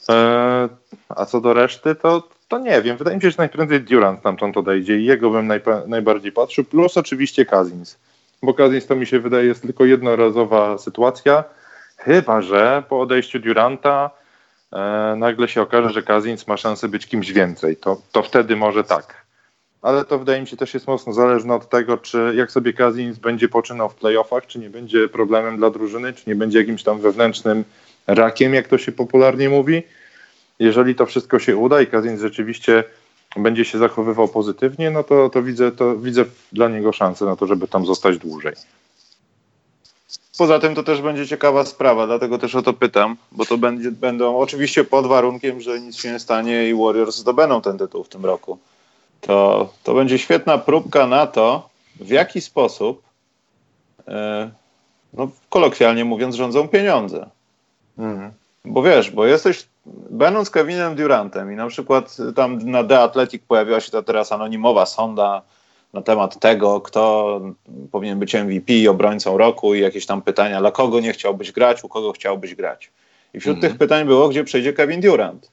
Eee, a co do reszty, to to nie wiem. Wydaje mi się, że najprędzej Durant stamtąd odejdzie i jego bym najbardziej patrzył. Plus oczywiście Kazins. Bo Kazins to mi się wydaje jest tylko jednorazowa sytuacja. Chyba, że po odejściu Duranta e, nagle się okaże, że Kazins ma szansę być kimś więcej. To, to wtedy może tak. Ale to wydaje mi się też jest mocno zależne od tego, czy jak sobie Kazins będzie poczynał w playoffach, czy nie będzie problemem dla drużyny, czy nie będzie jakimś tam wewnętrznym rakiem, jak to się popularnie mówi jeżeli to wszystko się uda i Kazin rzeczywiście będzie się zachowywał pozytywnie, no to, to, widzę, to widzę dla niego szansę na to, żeby tam zostać dłużej. Poza tym to też będzie ciekawa sprawa, dlatego też o to pytam, bo to będzie, będą oczywiście pod warunkiem, że nic się nie stanie i Warriors zdobędą ten tytuł w tym roku. To, to będzie świetna próbka na to, w jaki sposób, e, no kolokwialnie mówiąc, rządzą pieniądze. Mhm. Bo wiesz, bo jesteś będąc Kevinem Durantem i na przykład tam na The Athletic pojawiła się ta teraz anonimowa sonda na temat tego, kto powinien być MVP, obrońcą roku i jakieś tam pytania, dla kogo nie chciałbyś grać, u kogo chciałbyś grać. I wśród mhm. tych pytań było, gdzie przejdzie Kevin Durant.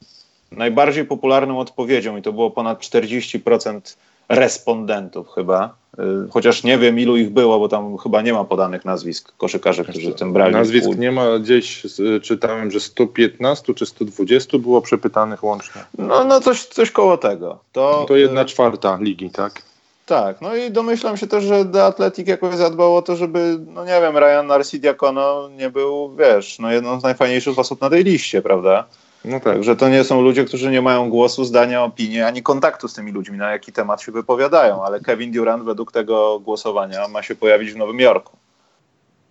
Najbardziej popularną odpowiedzią, i to było ponad 40% respondentów chyba, y, chociaż nie wiem ilu ich było, bo tam chyba nie ma podanych nazwisk koszykarzy, którzy w tym brali. Nazwisk nie ma, gdzieś czytałem, że 115 czy 120 było przepytanych łącznie. No, no coś, coś koło tego. To, to jedna y, czwarta ligi, tak? Tak, no i domyślam się też, że The Athletic jakoś zadbał o to, żeby, no nie wiem, Ryan Narcidiakono nie był, wiesz, no jedną z najfajniejszych osób na tej liście, prawda? No tak. Że to nie są ludzie, którzy nie mają głosu, zdania, opinii, ani kontaktu z tymi ludźmi, na jaki temat się wypowiadają, ale Kevin Durant według tego głosowania ma się pojawić w Nowym Jorku.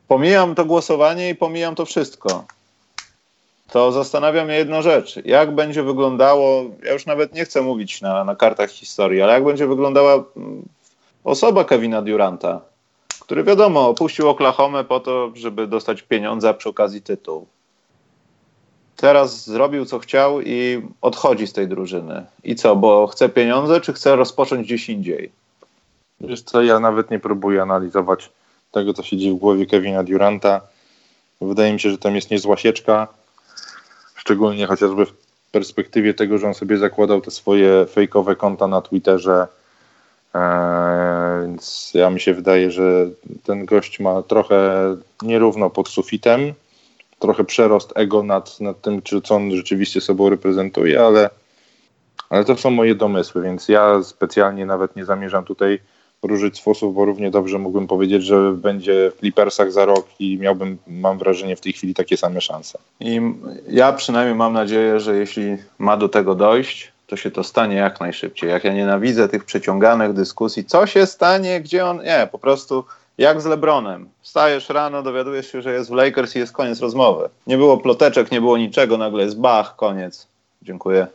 Pomijam to głosowanie i pomijam to wszystko. To zastanawia mnie jedną rzecz. Jak będzie wyglądało, ja już nawet nie chcę mówić na, na kartach historii, ale jak będzie wyglądała mm, osoba Kevina Duranta, który wiadomo, opuścił Oklahomę po to, żeby dostać pieniądze, a przy okazji tytuł teraz zrobił co chciał i odchodzi z tej drużyny. I co, bo chce pieniądze, czy chce rozpocząć gdzieś indziej? Wiesz co, ja nawet nie próbuję analizować tego, co siedzi w głowie Kevina Duranta. Wydaje mi się, że tam jest niezła sieczka, szczególnie chociażby w perspektywie tego, że on sobie zakładał te swoje fejkowe konta na Twitterze. Eee, więc ja mi się wydaje, że ten gość ma trochę nierówno pod sufitem, trochę przerost ego nad, nad tym, czy co on rzeczywiście sobą reprezentuje, ale, ale to są moje domysły, więc ja specjalnie nawet nie zamierzam tutaj różyć z fosów, bo równie dobrze mógłbym powiedzieć, że będzie w Clippersach za rok i miałbym, mam wrażenie, w tej chwili takie same szanse. I ja przynajmniej mam nadzieję, że jeśli ma do tego dojść, to się to stanie jak najszybciej. Jak ja nienawidzę tych przeciąganych dyskusji, co się stanie, gdzie on. Nie, po prostu jak z LeBronem. Wstajesz rano, dowiadujesz się, że jest w Lakers i jest koniec rozmowy. Nie było ploteczek, nie było niczego, nagle jest bach, koniec. Dziękuję.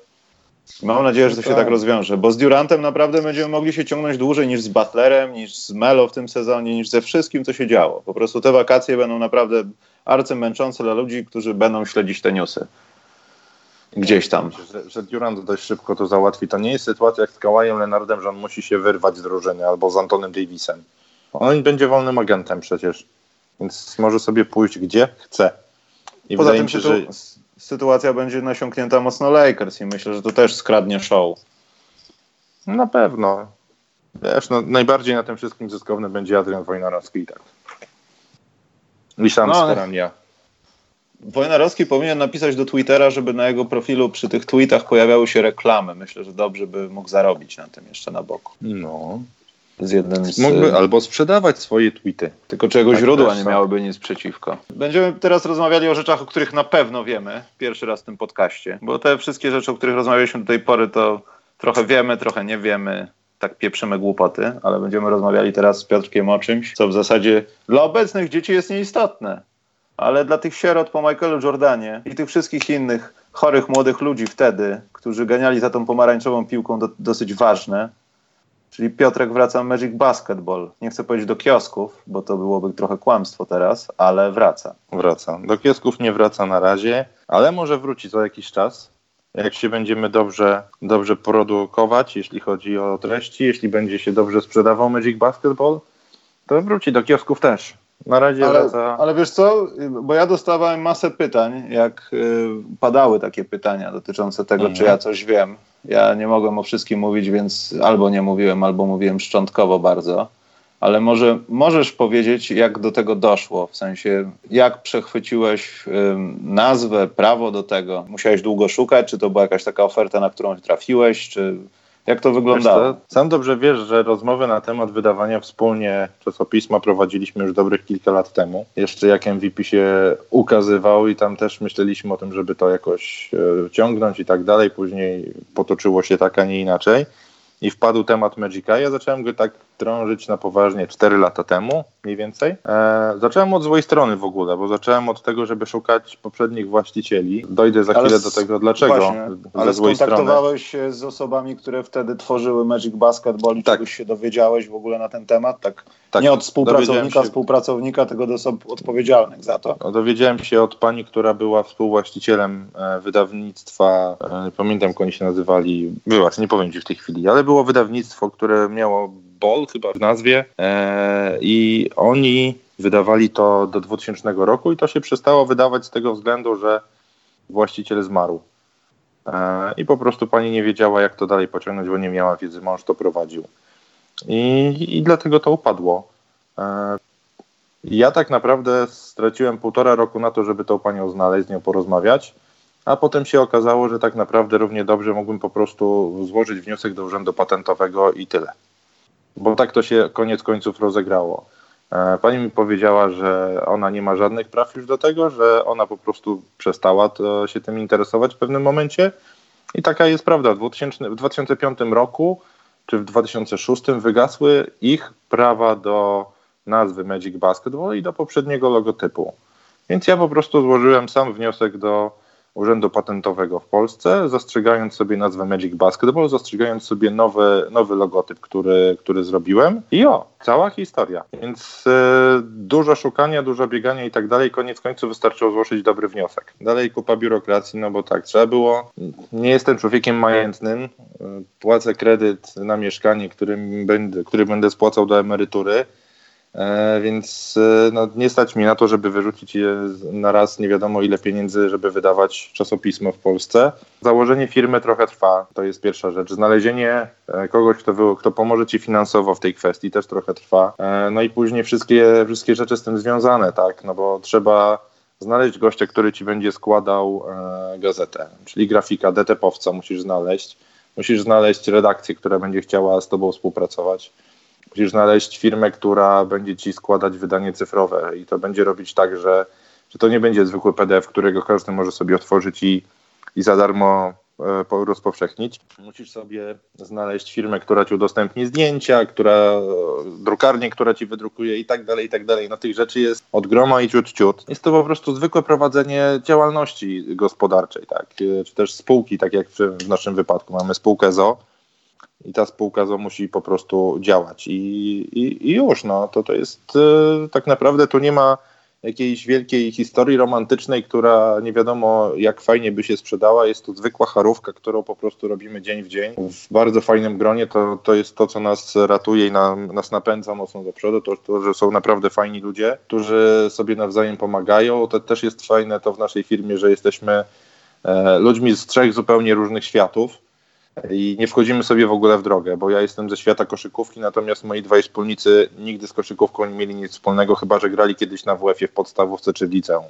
Mam nadzieję, że to się tak. rozwiąże, bo z Durantem naprawdę będziemy mogli się ciągnąć dłużej niż z Butlerem, niż z Melo w tym sezonie, niż ze wszystkim, co się działo. Po prostu te wakacje będą naprawdę arcymęczące dla ludzi, którzy będą śledzić te newsy. Gdzieś tam. Że, że Durant dość szybko to załatwi. To nie jest sytuacja jak z Kawajem Leonardem, że on musi się wyrwać z drużyny albo z Antonem Davisem. On będzie wolnym agentem przecież, więc może sobie pójść gdzie chce. I Poza tym się, że sytuacja będzie nasiąknięta mocno Lakers i myślę, że to też skradnie show. Na pewno. Wiesz, no, najbardziej na tym wszystkim zyskowny będzie Adrian Wojnarowski i tak. I sam no, Starania. Wojnarowski powinien napisać do Twittera, żeby na jego profilu przy tych tweetach pojawiały się reklamy. Myślę, że dobrze by mógł zarobić na tym jeszcze na boku. No. Z jednym z... Mógłby albo sprzedawać swoje tweety. Tylko czego tak źródła nie miałyby nic przeciwko. Będziemy teraz rozmawiali o rzeczach, o których na pewno wiemy. Pierwszy raz w tym podcaście. Bo te wszystkie rzeczy, o których rozmawialiśmy do tej pory, to trochę wiemy, trochę nie wiemy. Tak pieprzymy głupoty, ale będziemy rozmawiali teraz z Piotrkiem o czymś, co w zasadzie dla obecnych dzieci jest nieistotne. Ale dla tych sierot po Michaelu Jordanie i tych wszystkich innych chorych młodych ludzi wtedy, którzy ganiali za tą pomarańczową piłką do, dosyć ważne, Czyli Piotrek wraca Magic Basketball. Nie chcę powiedzieć do kiosków, bo to byłoby trochę kłamstwo teraz, ale wraca. Wraca. Do kiosków nie wraca na razie, ale może wróci za jakiś czas. Jak się będziemy dobrze, dobrze produkować, jeśli chodzi o treści, jeśli będzie się dobrze sprzedawał Magic Basketball, to wróci do kiosków też. Na razie ale, wraca... ale wiesz co, bo ja dostawałem masę pytań, jak y, padały takie pytania dotyczące tego, mhm. czy ja coś wiem ja nie mogłem o wszystkim mówić, więc albo nie mówiłem, albo mówiłem szczątkowo bardzo. Ale może możesz powiedzieć, jak do tego doszło? W sensie, jak przechwyciłeś nazwę, prawo do tego? Musiałeś długo szukać? Czy to była jakaś taka oferta, na którą trafiłeś? Czy jak to wyglądało? sam dobrze wiesz, że rozmowy na temat wydawania wspólnie czasopisma prowadziliśmy już dobrych kilka lat temu. Jeszcze jak MVP się ukazywał i tam też myśleliśmy o tym, żeby to jakoś e, ciągnąć i tak dalej. Później potoczyło się tak, a nie inaczej i wpadł temat Magica. Ja zacząłem go tak drążyć na poważnie 4 lata temu, mniej więcej. E, zacząłem od złej strony w ogóle, bo zacząłem od tego, żeby szukać poprzednich właścicieli. Dojdę za ale chwilę do tego, dlaczego. Właśnie, ale skontaktowałeś się z osobami, które wtedy tworzyły Magic Basketball i tak. czegoś się dowiedziałeś w ogóle na ten temat? Tak, tak. nie od współpracownika, się... współpracownika, tylko do osób odpowiedzialnych za to. No, dowiedziałem się od pani, która była współwłaścicielem e, wydawnictwa, nie pamiętam jak oni się nazywali, była, nie powiem ci w tej chwili, ale było wydawnictwo, które miało Ball chyba w nazwie e, i oni wydawali to do 2000 roku i to się przestało wydawać z tego względu, że właściciel zmarł. E, I po prostu pani nie wiedziała, jak to dalej pociągnąć, bo nie miała wiedzy, mąż to prowadził. I, i dlatego to upadło. E, ja tak naprawdę straciłem półtora roku na to, żeby tą panią znaleźć, z nią porozmawiać, a potem się okazało, że tak naprawdę równie dobrze mógłbym po prostu złożyć wniosek do urzędu patentowego i tyle bo tak to się koniec końców rozegrało. E, pani mi powiedziała, że ona nie ma żadnych praw już do tego, że ona po prostu przestała się tym interesować w pewnym momencie. I taka jest prawda. W, 2000, w 2005 roku czy w 2006 wygasły ich prawa do nazwy Magic Basketball i do poprzedniego logotypu. Więc ja po prostu złożyłem sam wniosek do Urzędu Patentowego w Polsce, zastrzegając sobie nazwę Magic Basketball, zastrzegając sobie nowy, nowy logotyp, który, który zrobiłem. I o, cała historia. Więc e, dużo szukania, dużo biegania i tak dalej. Koniec końców wystarczyło złożyć dobry wniosek. Dalej kupa biurokracji, no bo tak, trzeba było. Nie jestem człowiekiem majętnym. E, płacę kredyt na mieszkanie, którym będę, który będę spłacał do emerytury więc e, no, nie stać mi na to, żeby wyrzucić na raz nie wiadomo ile pieniędzy, żeby wydawać czasopismo w Polsce. Założenie firmy trochę trwa, to jest pierwsza rzecz. Znalezienie e, kogoś, kto, kto pomoże ci finansowo w tej kwestii też trochę trwa. No i później wszystkie, wszystkie rzeczy z tym związane, tak, no bo trzeba znaleźć gościa, który ci będzie składał gazetę, czyli grafika, DTP-owca musisz znaleźć. Musisz znaleźć redakcję, która będzie chciała z tobą współpracować musisz znaleźć firmę, która będzie ci składać wydanie cyfrowe i to będzie robić tak, że, że to nie będzie zwykły PDF, którego każdy może sobie otworzyć i, i za darmo e, rozpowszechnić. Musisz sobie znaleźć firmę, która ci udostępni zdjęcia, która, drukarnię, która ci wydrukuje i tak dalej, i tak dalej. No tych rzeczy jest od groma i ciut ciut. Jest to po prostu zwykłe prowadzenie działalności gospodarczej, tak? czy też spółki, tak jak w, w naszym wypadku. Mamy spółkę ZO, i ta spółka musi po prostu działać. I, i, i już, no, to, to jest e, tak naprawdę tu nie ma jakiejś wielkiej historii romantycznej, która nie wiadomo jak fajnie by się sprzedała. Jest to zwykła charówka, którą po prostu robimy dzień w dzień. W bardzo fajnym gronie to, to jest to, co nas ratuje i na, nas napędza mocno do przodu. To, to, że są naprawdę fajni ludzie, którzy sobie nawzajem pomagają. To też jest fajne to w naszej firmie, że jesteśmy e, ludźmi z trzech zupełnie różnych światów i nie wchodzimy sobie w ogóle w drogę, bo ja jestem ze świata koszykówki, natomiast moi dwaj wspólnicy nigdy z koszykówką nie mieli nic wspólnego, chyba że grali kiedyś na WF-ie w podstawówce czy w liceum.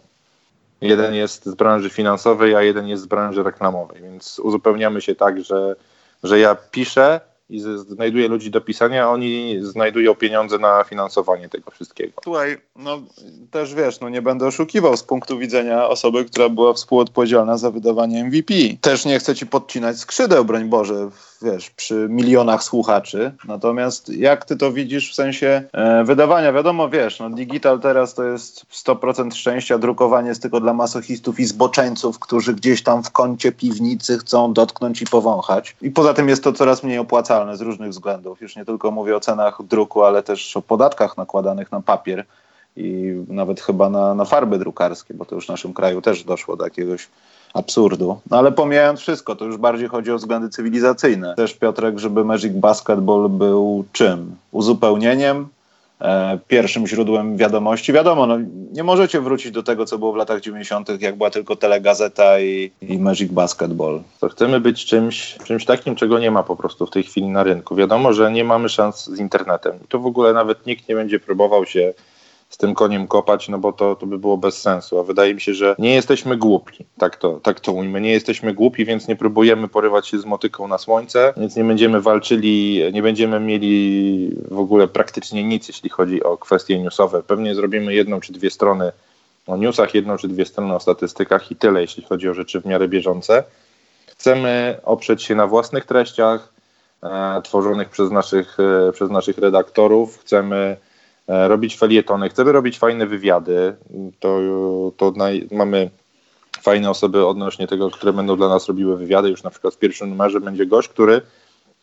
Jeden jest z branży finansowej, a jeden jest z branży reklamowej, więc uzupełniamy się tak, że, że ja piszę, i znajduje ludzi do pisania, a oni znajdują pieniądze na finansowanie tego wszystkiego. Słuchaj, no też wiesz, no nie będę oszukiwał z punktu widzenia osoby, która była współodpowiedzialna za wydawanie MVP. Też nie chcę ci podcinać skrzydeł, broń Boże, wiesz, przy milionach słuchaczy. Natomiast jak ty to widzisz w sensie e, wydawania? Wiadomo, wiesz, no digital teraz to jest 100% szczęścia, drukowanie jest tylko dla masochistów i zboczeńców, którzy gdzieś tam w kącie piwnicy chcą dotknąć i powąchać. I poza tym jest to coraz mniej opłacalne z różnych względów. Już nie tylko mówię o cenach druku, ale też o podatkach nakładanych na papier i nawet chyba na, na farby drukarskie, bo to już w naszym kraju też doszło do jakiegoś absurdu. No ale pomijając wszystko, to już bardziej chodzi o względy cywilizacyjne. Też Piotrek, żeby Magic Basketball był czym? Uzupełnieniem, e, pierwszym źródłem wiadomości. Wiadomo, no, nie możecie wrócić do tego, co było w latach 90., jak była tylko telegazeta i, i Magic Basketball. To chcemy być czymś, czymś takim, czego nie ma po prostu w tej chwili na rynku. Wiadomo, że nie mamy szans z internetem. To w ogóle nawet nikt nie będzie próbował się z tym koniem kopać, no bo to, to by było bez sensu. A wydaje mi się, że nie jesteśmy głupi, tak to, tak to ujmę. Nie jesteśmy głupi, więc nie próbujemy porywać się z motyką na słońce, więc nie będziemy walczyli, nie będziemy mieli w ogóle praktycznie nic, jeśli chodzi o kwestie newsowe. Pewnie zrobimy jedną czy dwie strony o newsach, jedną czy dwie strony o statystykach i tyle, jeśli chodzi o rzeczy w miarę bieżące. Chcemy oprzeć się na własnych treściach, e, tworzonych przez naszych, e, przez naszych redaktorów. Chcemy robić felietony, chcemy robić fajne wywiady, to, to naj, mamy fajne osoby odnośnie tego, które będą dla nas robiły wywiady. Już na przykład w pierwszym numerze będzie gość, który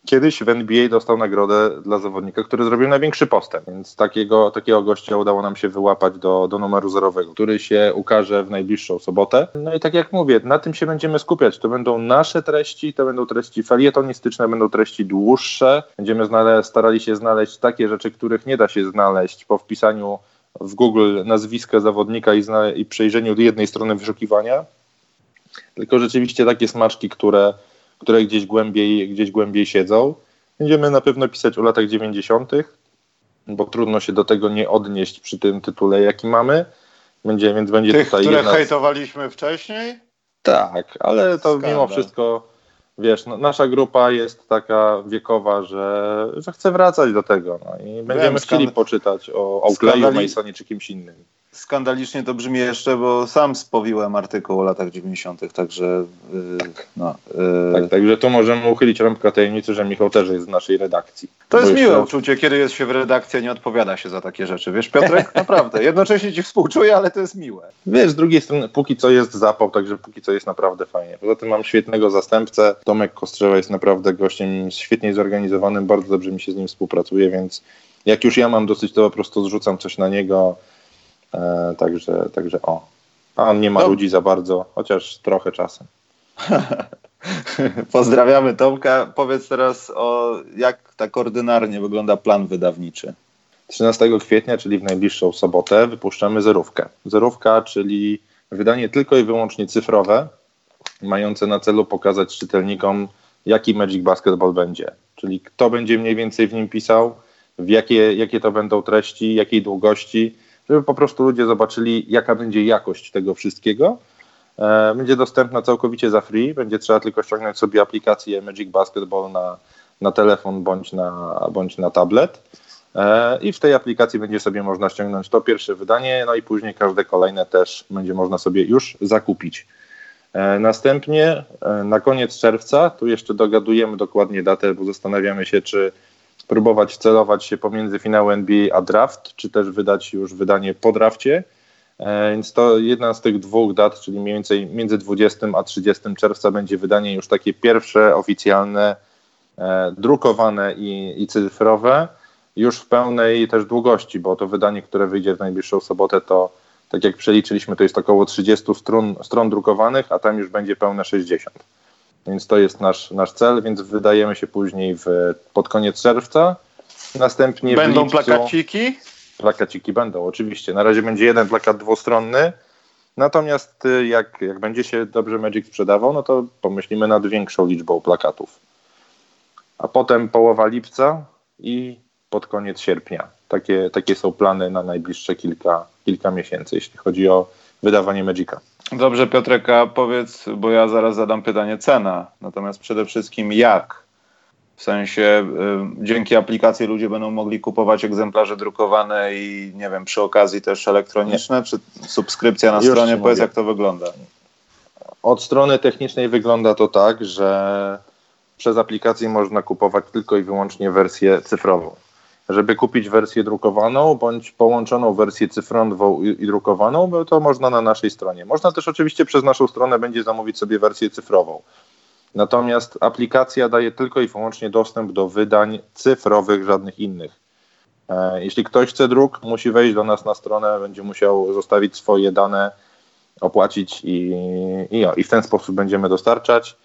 Kiedyś w NBA dostał nagrodę dla zawodnika, który zrobił największy postęp, więc takiego, takiego gościa udało nam się wyłapać do, do numeru zerowego, który się ukaże w najbliższą sobotę. No i tak jak mówię, na tym się będziemy skupiać. To będą nasze treści, to będą treści felietonistyczne, będą treści dłuższe. Będziemy znale- starali się znaleźć takie rzeczy, których nie da się znaleźć po wpisaniu w Google nazwiska zawodnika i, zna- i przejrzeniu jednej strony wyszukiwania. Tylko rzeczywiście takie smaczki, które które gdzieś głębiej, gdzieś głębiej siedzą. Będziemy na pewno pisać o latach 90., bo trudno się do tego nie odnieść przy tym tytule, jaki mamy. Będzie, więc będzie Tych, tutaj które jedna... hejtowaliśmy wcześniej? Tak, ale to Skandal. mimo wszystko, wiesz, no, nasza grupa jest taka wiekowa, że, że chce wracać do tego. No, I będziemy Wiem, chcieli poczytać o Oakleyu. Masonie czy kimś innym skandalicznie to brzmi jeszcze, bo sam spowiłem artykuł o latach 90., także yy, no. Yy. Tak, także tu możemy uchylić rąbka tajemnicy, że Michał też jest z naszej redakcji. To jest miłe jeszcze... uczucie, kiedy jest się w redakcji, a nie odpowiada się za takie rzeczy. Wiesz, Piotrek, naprawdę, jednocześnie ci współczuję, ale to jest miłe. Wiesz, z drugiej strony, póki co jest zapał, także póki co jest naprawdę fajnie. Poza tym mam świetnego zastępcę. Tomek Kostrzewa jest naprawdę gościem świetnie zorganizowanym, bardzo dobrze mi się z nim współpracuje, więc jak już ja mam dosyć, to po prostu zrzucam coś na niego, E, także, także o. A on nie ma no. ludzi za bardzo, chociaż trochę czasem. Pozdrawiamy Tomka. Powiedz teraz o jak tak ordynarnie wygląda plan wydawniczy. 13 kwietnia, czyli w najbliższą sobotę, wypuszczamy zerówkę. Zerówka, czyli wydanie tylko i wyłącznie cyfrowe, mające na celu pokazać czytelnikom, jaki Magic Basketball będzie. Czyli kto będzie mniej więcej w nim pisał, w jakie, jakie to będą treści, jakiej długości, żeby po prostu ludzie zobaczyli, jaka będzie jakość tego wszystkiego. E, będzie dostępna całkowicie za free, będzie trzeba tylko ściągnąć sobie aplikację Magic Basketball na, na telefon bądź na, bądź na tablet. E, I w tej aplikacji będzie sobie można ściągnąć to pierwsze wydanie, no i później każde kolejne też będzie można sobie już zakupić. E, następnie na koniec czerwca, tu jeszcze dogadujemy dokładnie datę, bo zastanawiamy się, czy próbować celować się pomiędzy finałem NBA a draft, czy też wydać już wydanie po drafcie. E, więc to jedna z tych dwóch dat, czyli mniej więcej między 20 a 30 czerwca będzie wydanie już takie pierwsze oficjalne, e, drukowane i, i cyfrowe, już w pełnej też długości, bo to wydanie, które wyjdzie w najbliższą sobotę, to tak jak przeliczyliśmy, to jest około 30 stron, stron drukowanych, a tam już będzie pełne 60. Więc to jest nasz, nasz cel, więc wydajemy się później w, pod koniec czerwca. Następnie Będą lipcu, plakaciki? Plakaciki będą, oczywiście. Na razie będzie jeden plakat dwustronny. Natomiast y, jak, jak będzie się dobrze Magic sprzedawał, no to pomyślimy nad większą liczbą plakatów. A potem połowa lipca i pod koniec sierpnia. Takie, takie są plany na najbliższe kilka, kilka miesięcy, jeśli chodzi o wydawanie Magica. Dobrze, Piotreka, powiedz, bo ja zaraz zadam pytanie cena, natomiast przede wszystkim jak? W sensie y, dzięki aplikacji ludzie będą mogli kupować egzemplarze drukowane i nie wiem, przy okazji też elektroniczne, czy subskrypcja na Już stronie? Powiedz, jak to wygląda. Od strony technicznej wygląda to tak, że przez aplikację można kupować tylko i wyłącznie wersję cyfrową żeby kupić wersję drukowaną bądź połączoną wersję cyfrową i, drukowaną, to można na naszej stronie. Można też oczywiście przez naszą stronę będzie zamówić sobie wersję cyfrową. Natomiast aplikacja daje tylko i wyłącznie dostęp do wydań cyfrowych, żadnych innych. E, jeśli ktoś chce druk, musi wejść do nas na stronę, będzie musiał zostawić swoje dane, opłacić i, i, i w ten sposób będziemy dostarczać.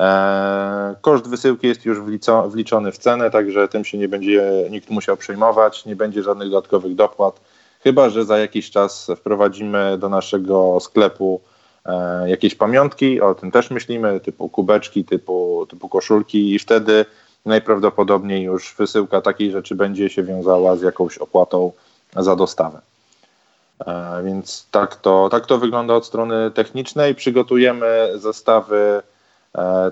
E, koszt wysyłki jest już wliczony w cenę, także tym się nie będzie nikt musiał przejmować, nie będzie żadnych dodatkowych dopłat, chyba że za jakiś czas wprowadzimy do naszego sklepu e, jakieś pamiątki, o tym też myślimy, typu kubeczki, typu, typu koszulki i wtedy najprawdopodobniej już wysyłka takiej rzeczy będzie się wiązała z jakąś opłatą za dostawę. E, więc tak to, tak to wygląda od strony technicznej. Przygotujemy zestawy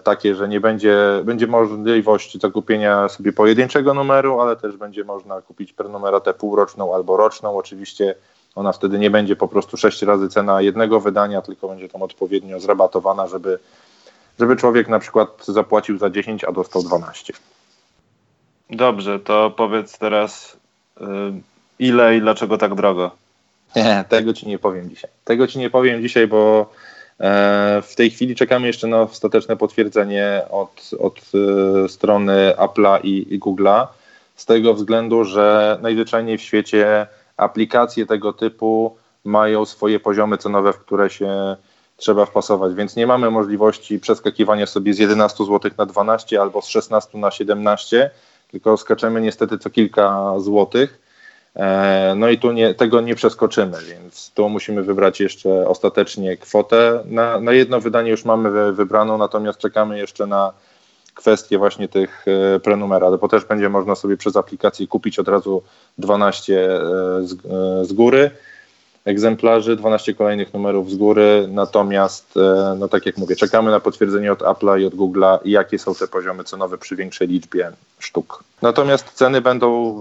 takie, że nie będzie, będzie możliwość zakupienia sobie pojedynczego numeru, ale też będzie można kupić prenumeratę półroczną albo roczną. Oczywiście ona wtedy nie będzie po prostu sześć razy cena jednego wydania, tylko będzie tam odpowiednio zrabatowana, żeby, żeby człowiek na przykład zapłacił za 10, a dostał 12. Dobrze, to powiedz teraz yy, ile i dlaczego tak drogo? Nie, tego ci nie powiem dzisiaj. Tego ci nie powiem dzisiaj, bo E, w tej chwili czekamy jeszcze na ostateczne potwierdzenie od, od e, strony Apple'a i, i Google'a, z tego względu, że najzwyczajniej w świecie aplikacje tego typu mają swoje poziomy cenowe, w które się trzeba wpasować, więc nie mamy możliwości przeskakiwania sobie z 11 zł na 12 albo z 16 na 17, tylko skaczemy niestety co kilka złotych. E, no i tu nie, tego nie przeskoczymy, więc tu musimy wybrać jeszcze ostatecznie kwotę. Na, na jedno wydanie już mamy wybraną, natomiast czekamy jeszcze na kwestię właśnie tych e, prenumerat, bo też będzie można sobie przez aplikację kupić od razu 12 e, z, z góry egzemplarzy, 12 kolejnych numerów z góry, natomiast, e, no tak jak mówię, czekamy na potwierdzenie od Apple'a i od Google'a, jakie są te poziomy cenowe przy większej liczbie sztuk. Natomiast ceny będą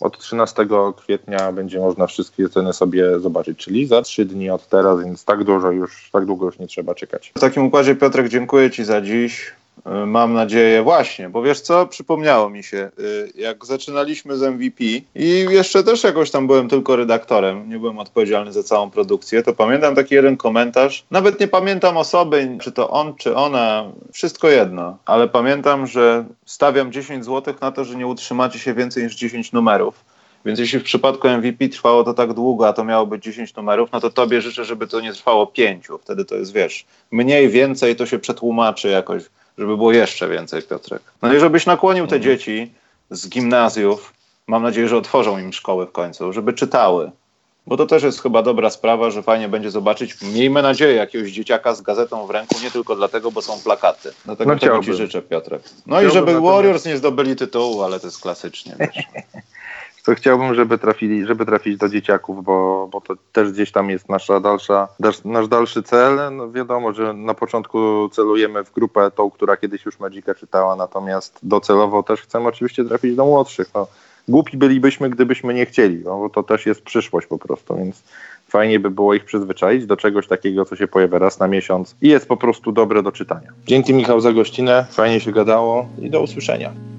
e, od 13 kwietnia, będzie można wszystkie ceny sobie zobaczyć, czyli za 3 dni od teraz, więc tak dużo już, tak długo już nie trzeba czekać. W takim układzie Piotrek, dziękuję Ci za dziś. Y, mam nadzieję, właśnie, bo wiesz co, przypomniało mi się, y, jak zaczynaliśmy z MVP i jeszcze też jakoś tam byłem tylko redaktorem, nie byłem odpowiedzialny za całą produkcję, to pamiętam taki jeden komentarz, nawet nie pamiętam osoby, czy to on, czy ona, wszystko jedno, ale pamiętam, że stawiam 10 zł na to, że nie utrzymacie się więcej niż 10 numerów. Więc jeśli w przypadku MVP trwało to tak długo, a to miało być 10 numerów, no to tobie życzę, żeby to nie trwało 5. Wtedy to jest, wiesz, mniej, więcej to się przetłumaczy jakoś żeby było jeszcze więcej, Piotrek. No i żebyś nakłonił te mhm. dzieci z gimnazjów mam nadzieję, że otworzą im szkoły w końcu, żeby czytały. Bo to też jest chyba dobra sprawa, że fajnie będzie zobaczyć, miejmy nadzieję, jakiegoś dzieciaka z gazetą w ręku, nie tylko dlatego, bo są plakaty. Dlatego No tego chciałbym. Ci życzę, Piotrek. No Chciałbym i żeby natomiast- Warriors nie zdobyli tytułu, ale to jest klasycznie. Wiesz. Chciałbym, żeby trafili, żeby trafić do dzieciaków, bo, bo to też gdzieś tam jest nasza dalsza, nasz dalszy cel. No wiadomo, że na początku celujemy w grupę tą, która kiedyś już Magica czytała, natomiast docelowo też chcemy oczywiście trafić do młodszych. No, głupi bylibyśmy, gdybyśmy nie chcieli, no, bo to też jest przyszłość po prostu, więc fajnie by było ich przyzwyczaić do czegoś takiego, co się pojawia raz na miesiąc i jest po prostu dobre do czytania. Dzięki Michał za gościnę, fajnie się gadało i do usłyszenia.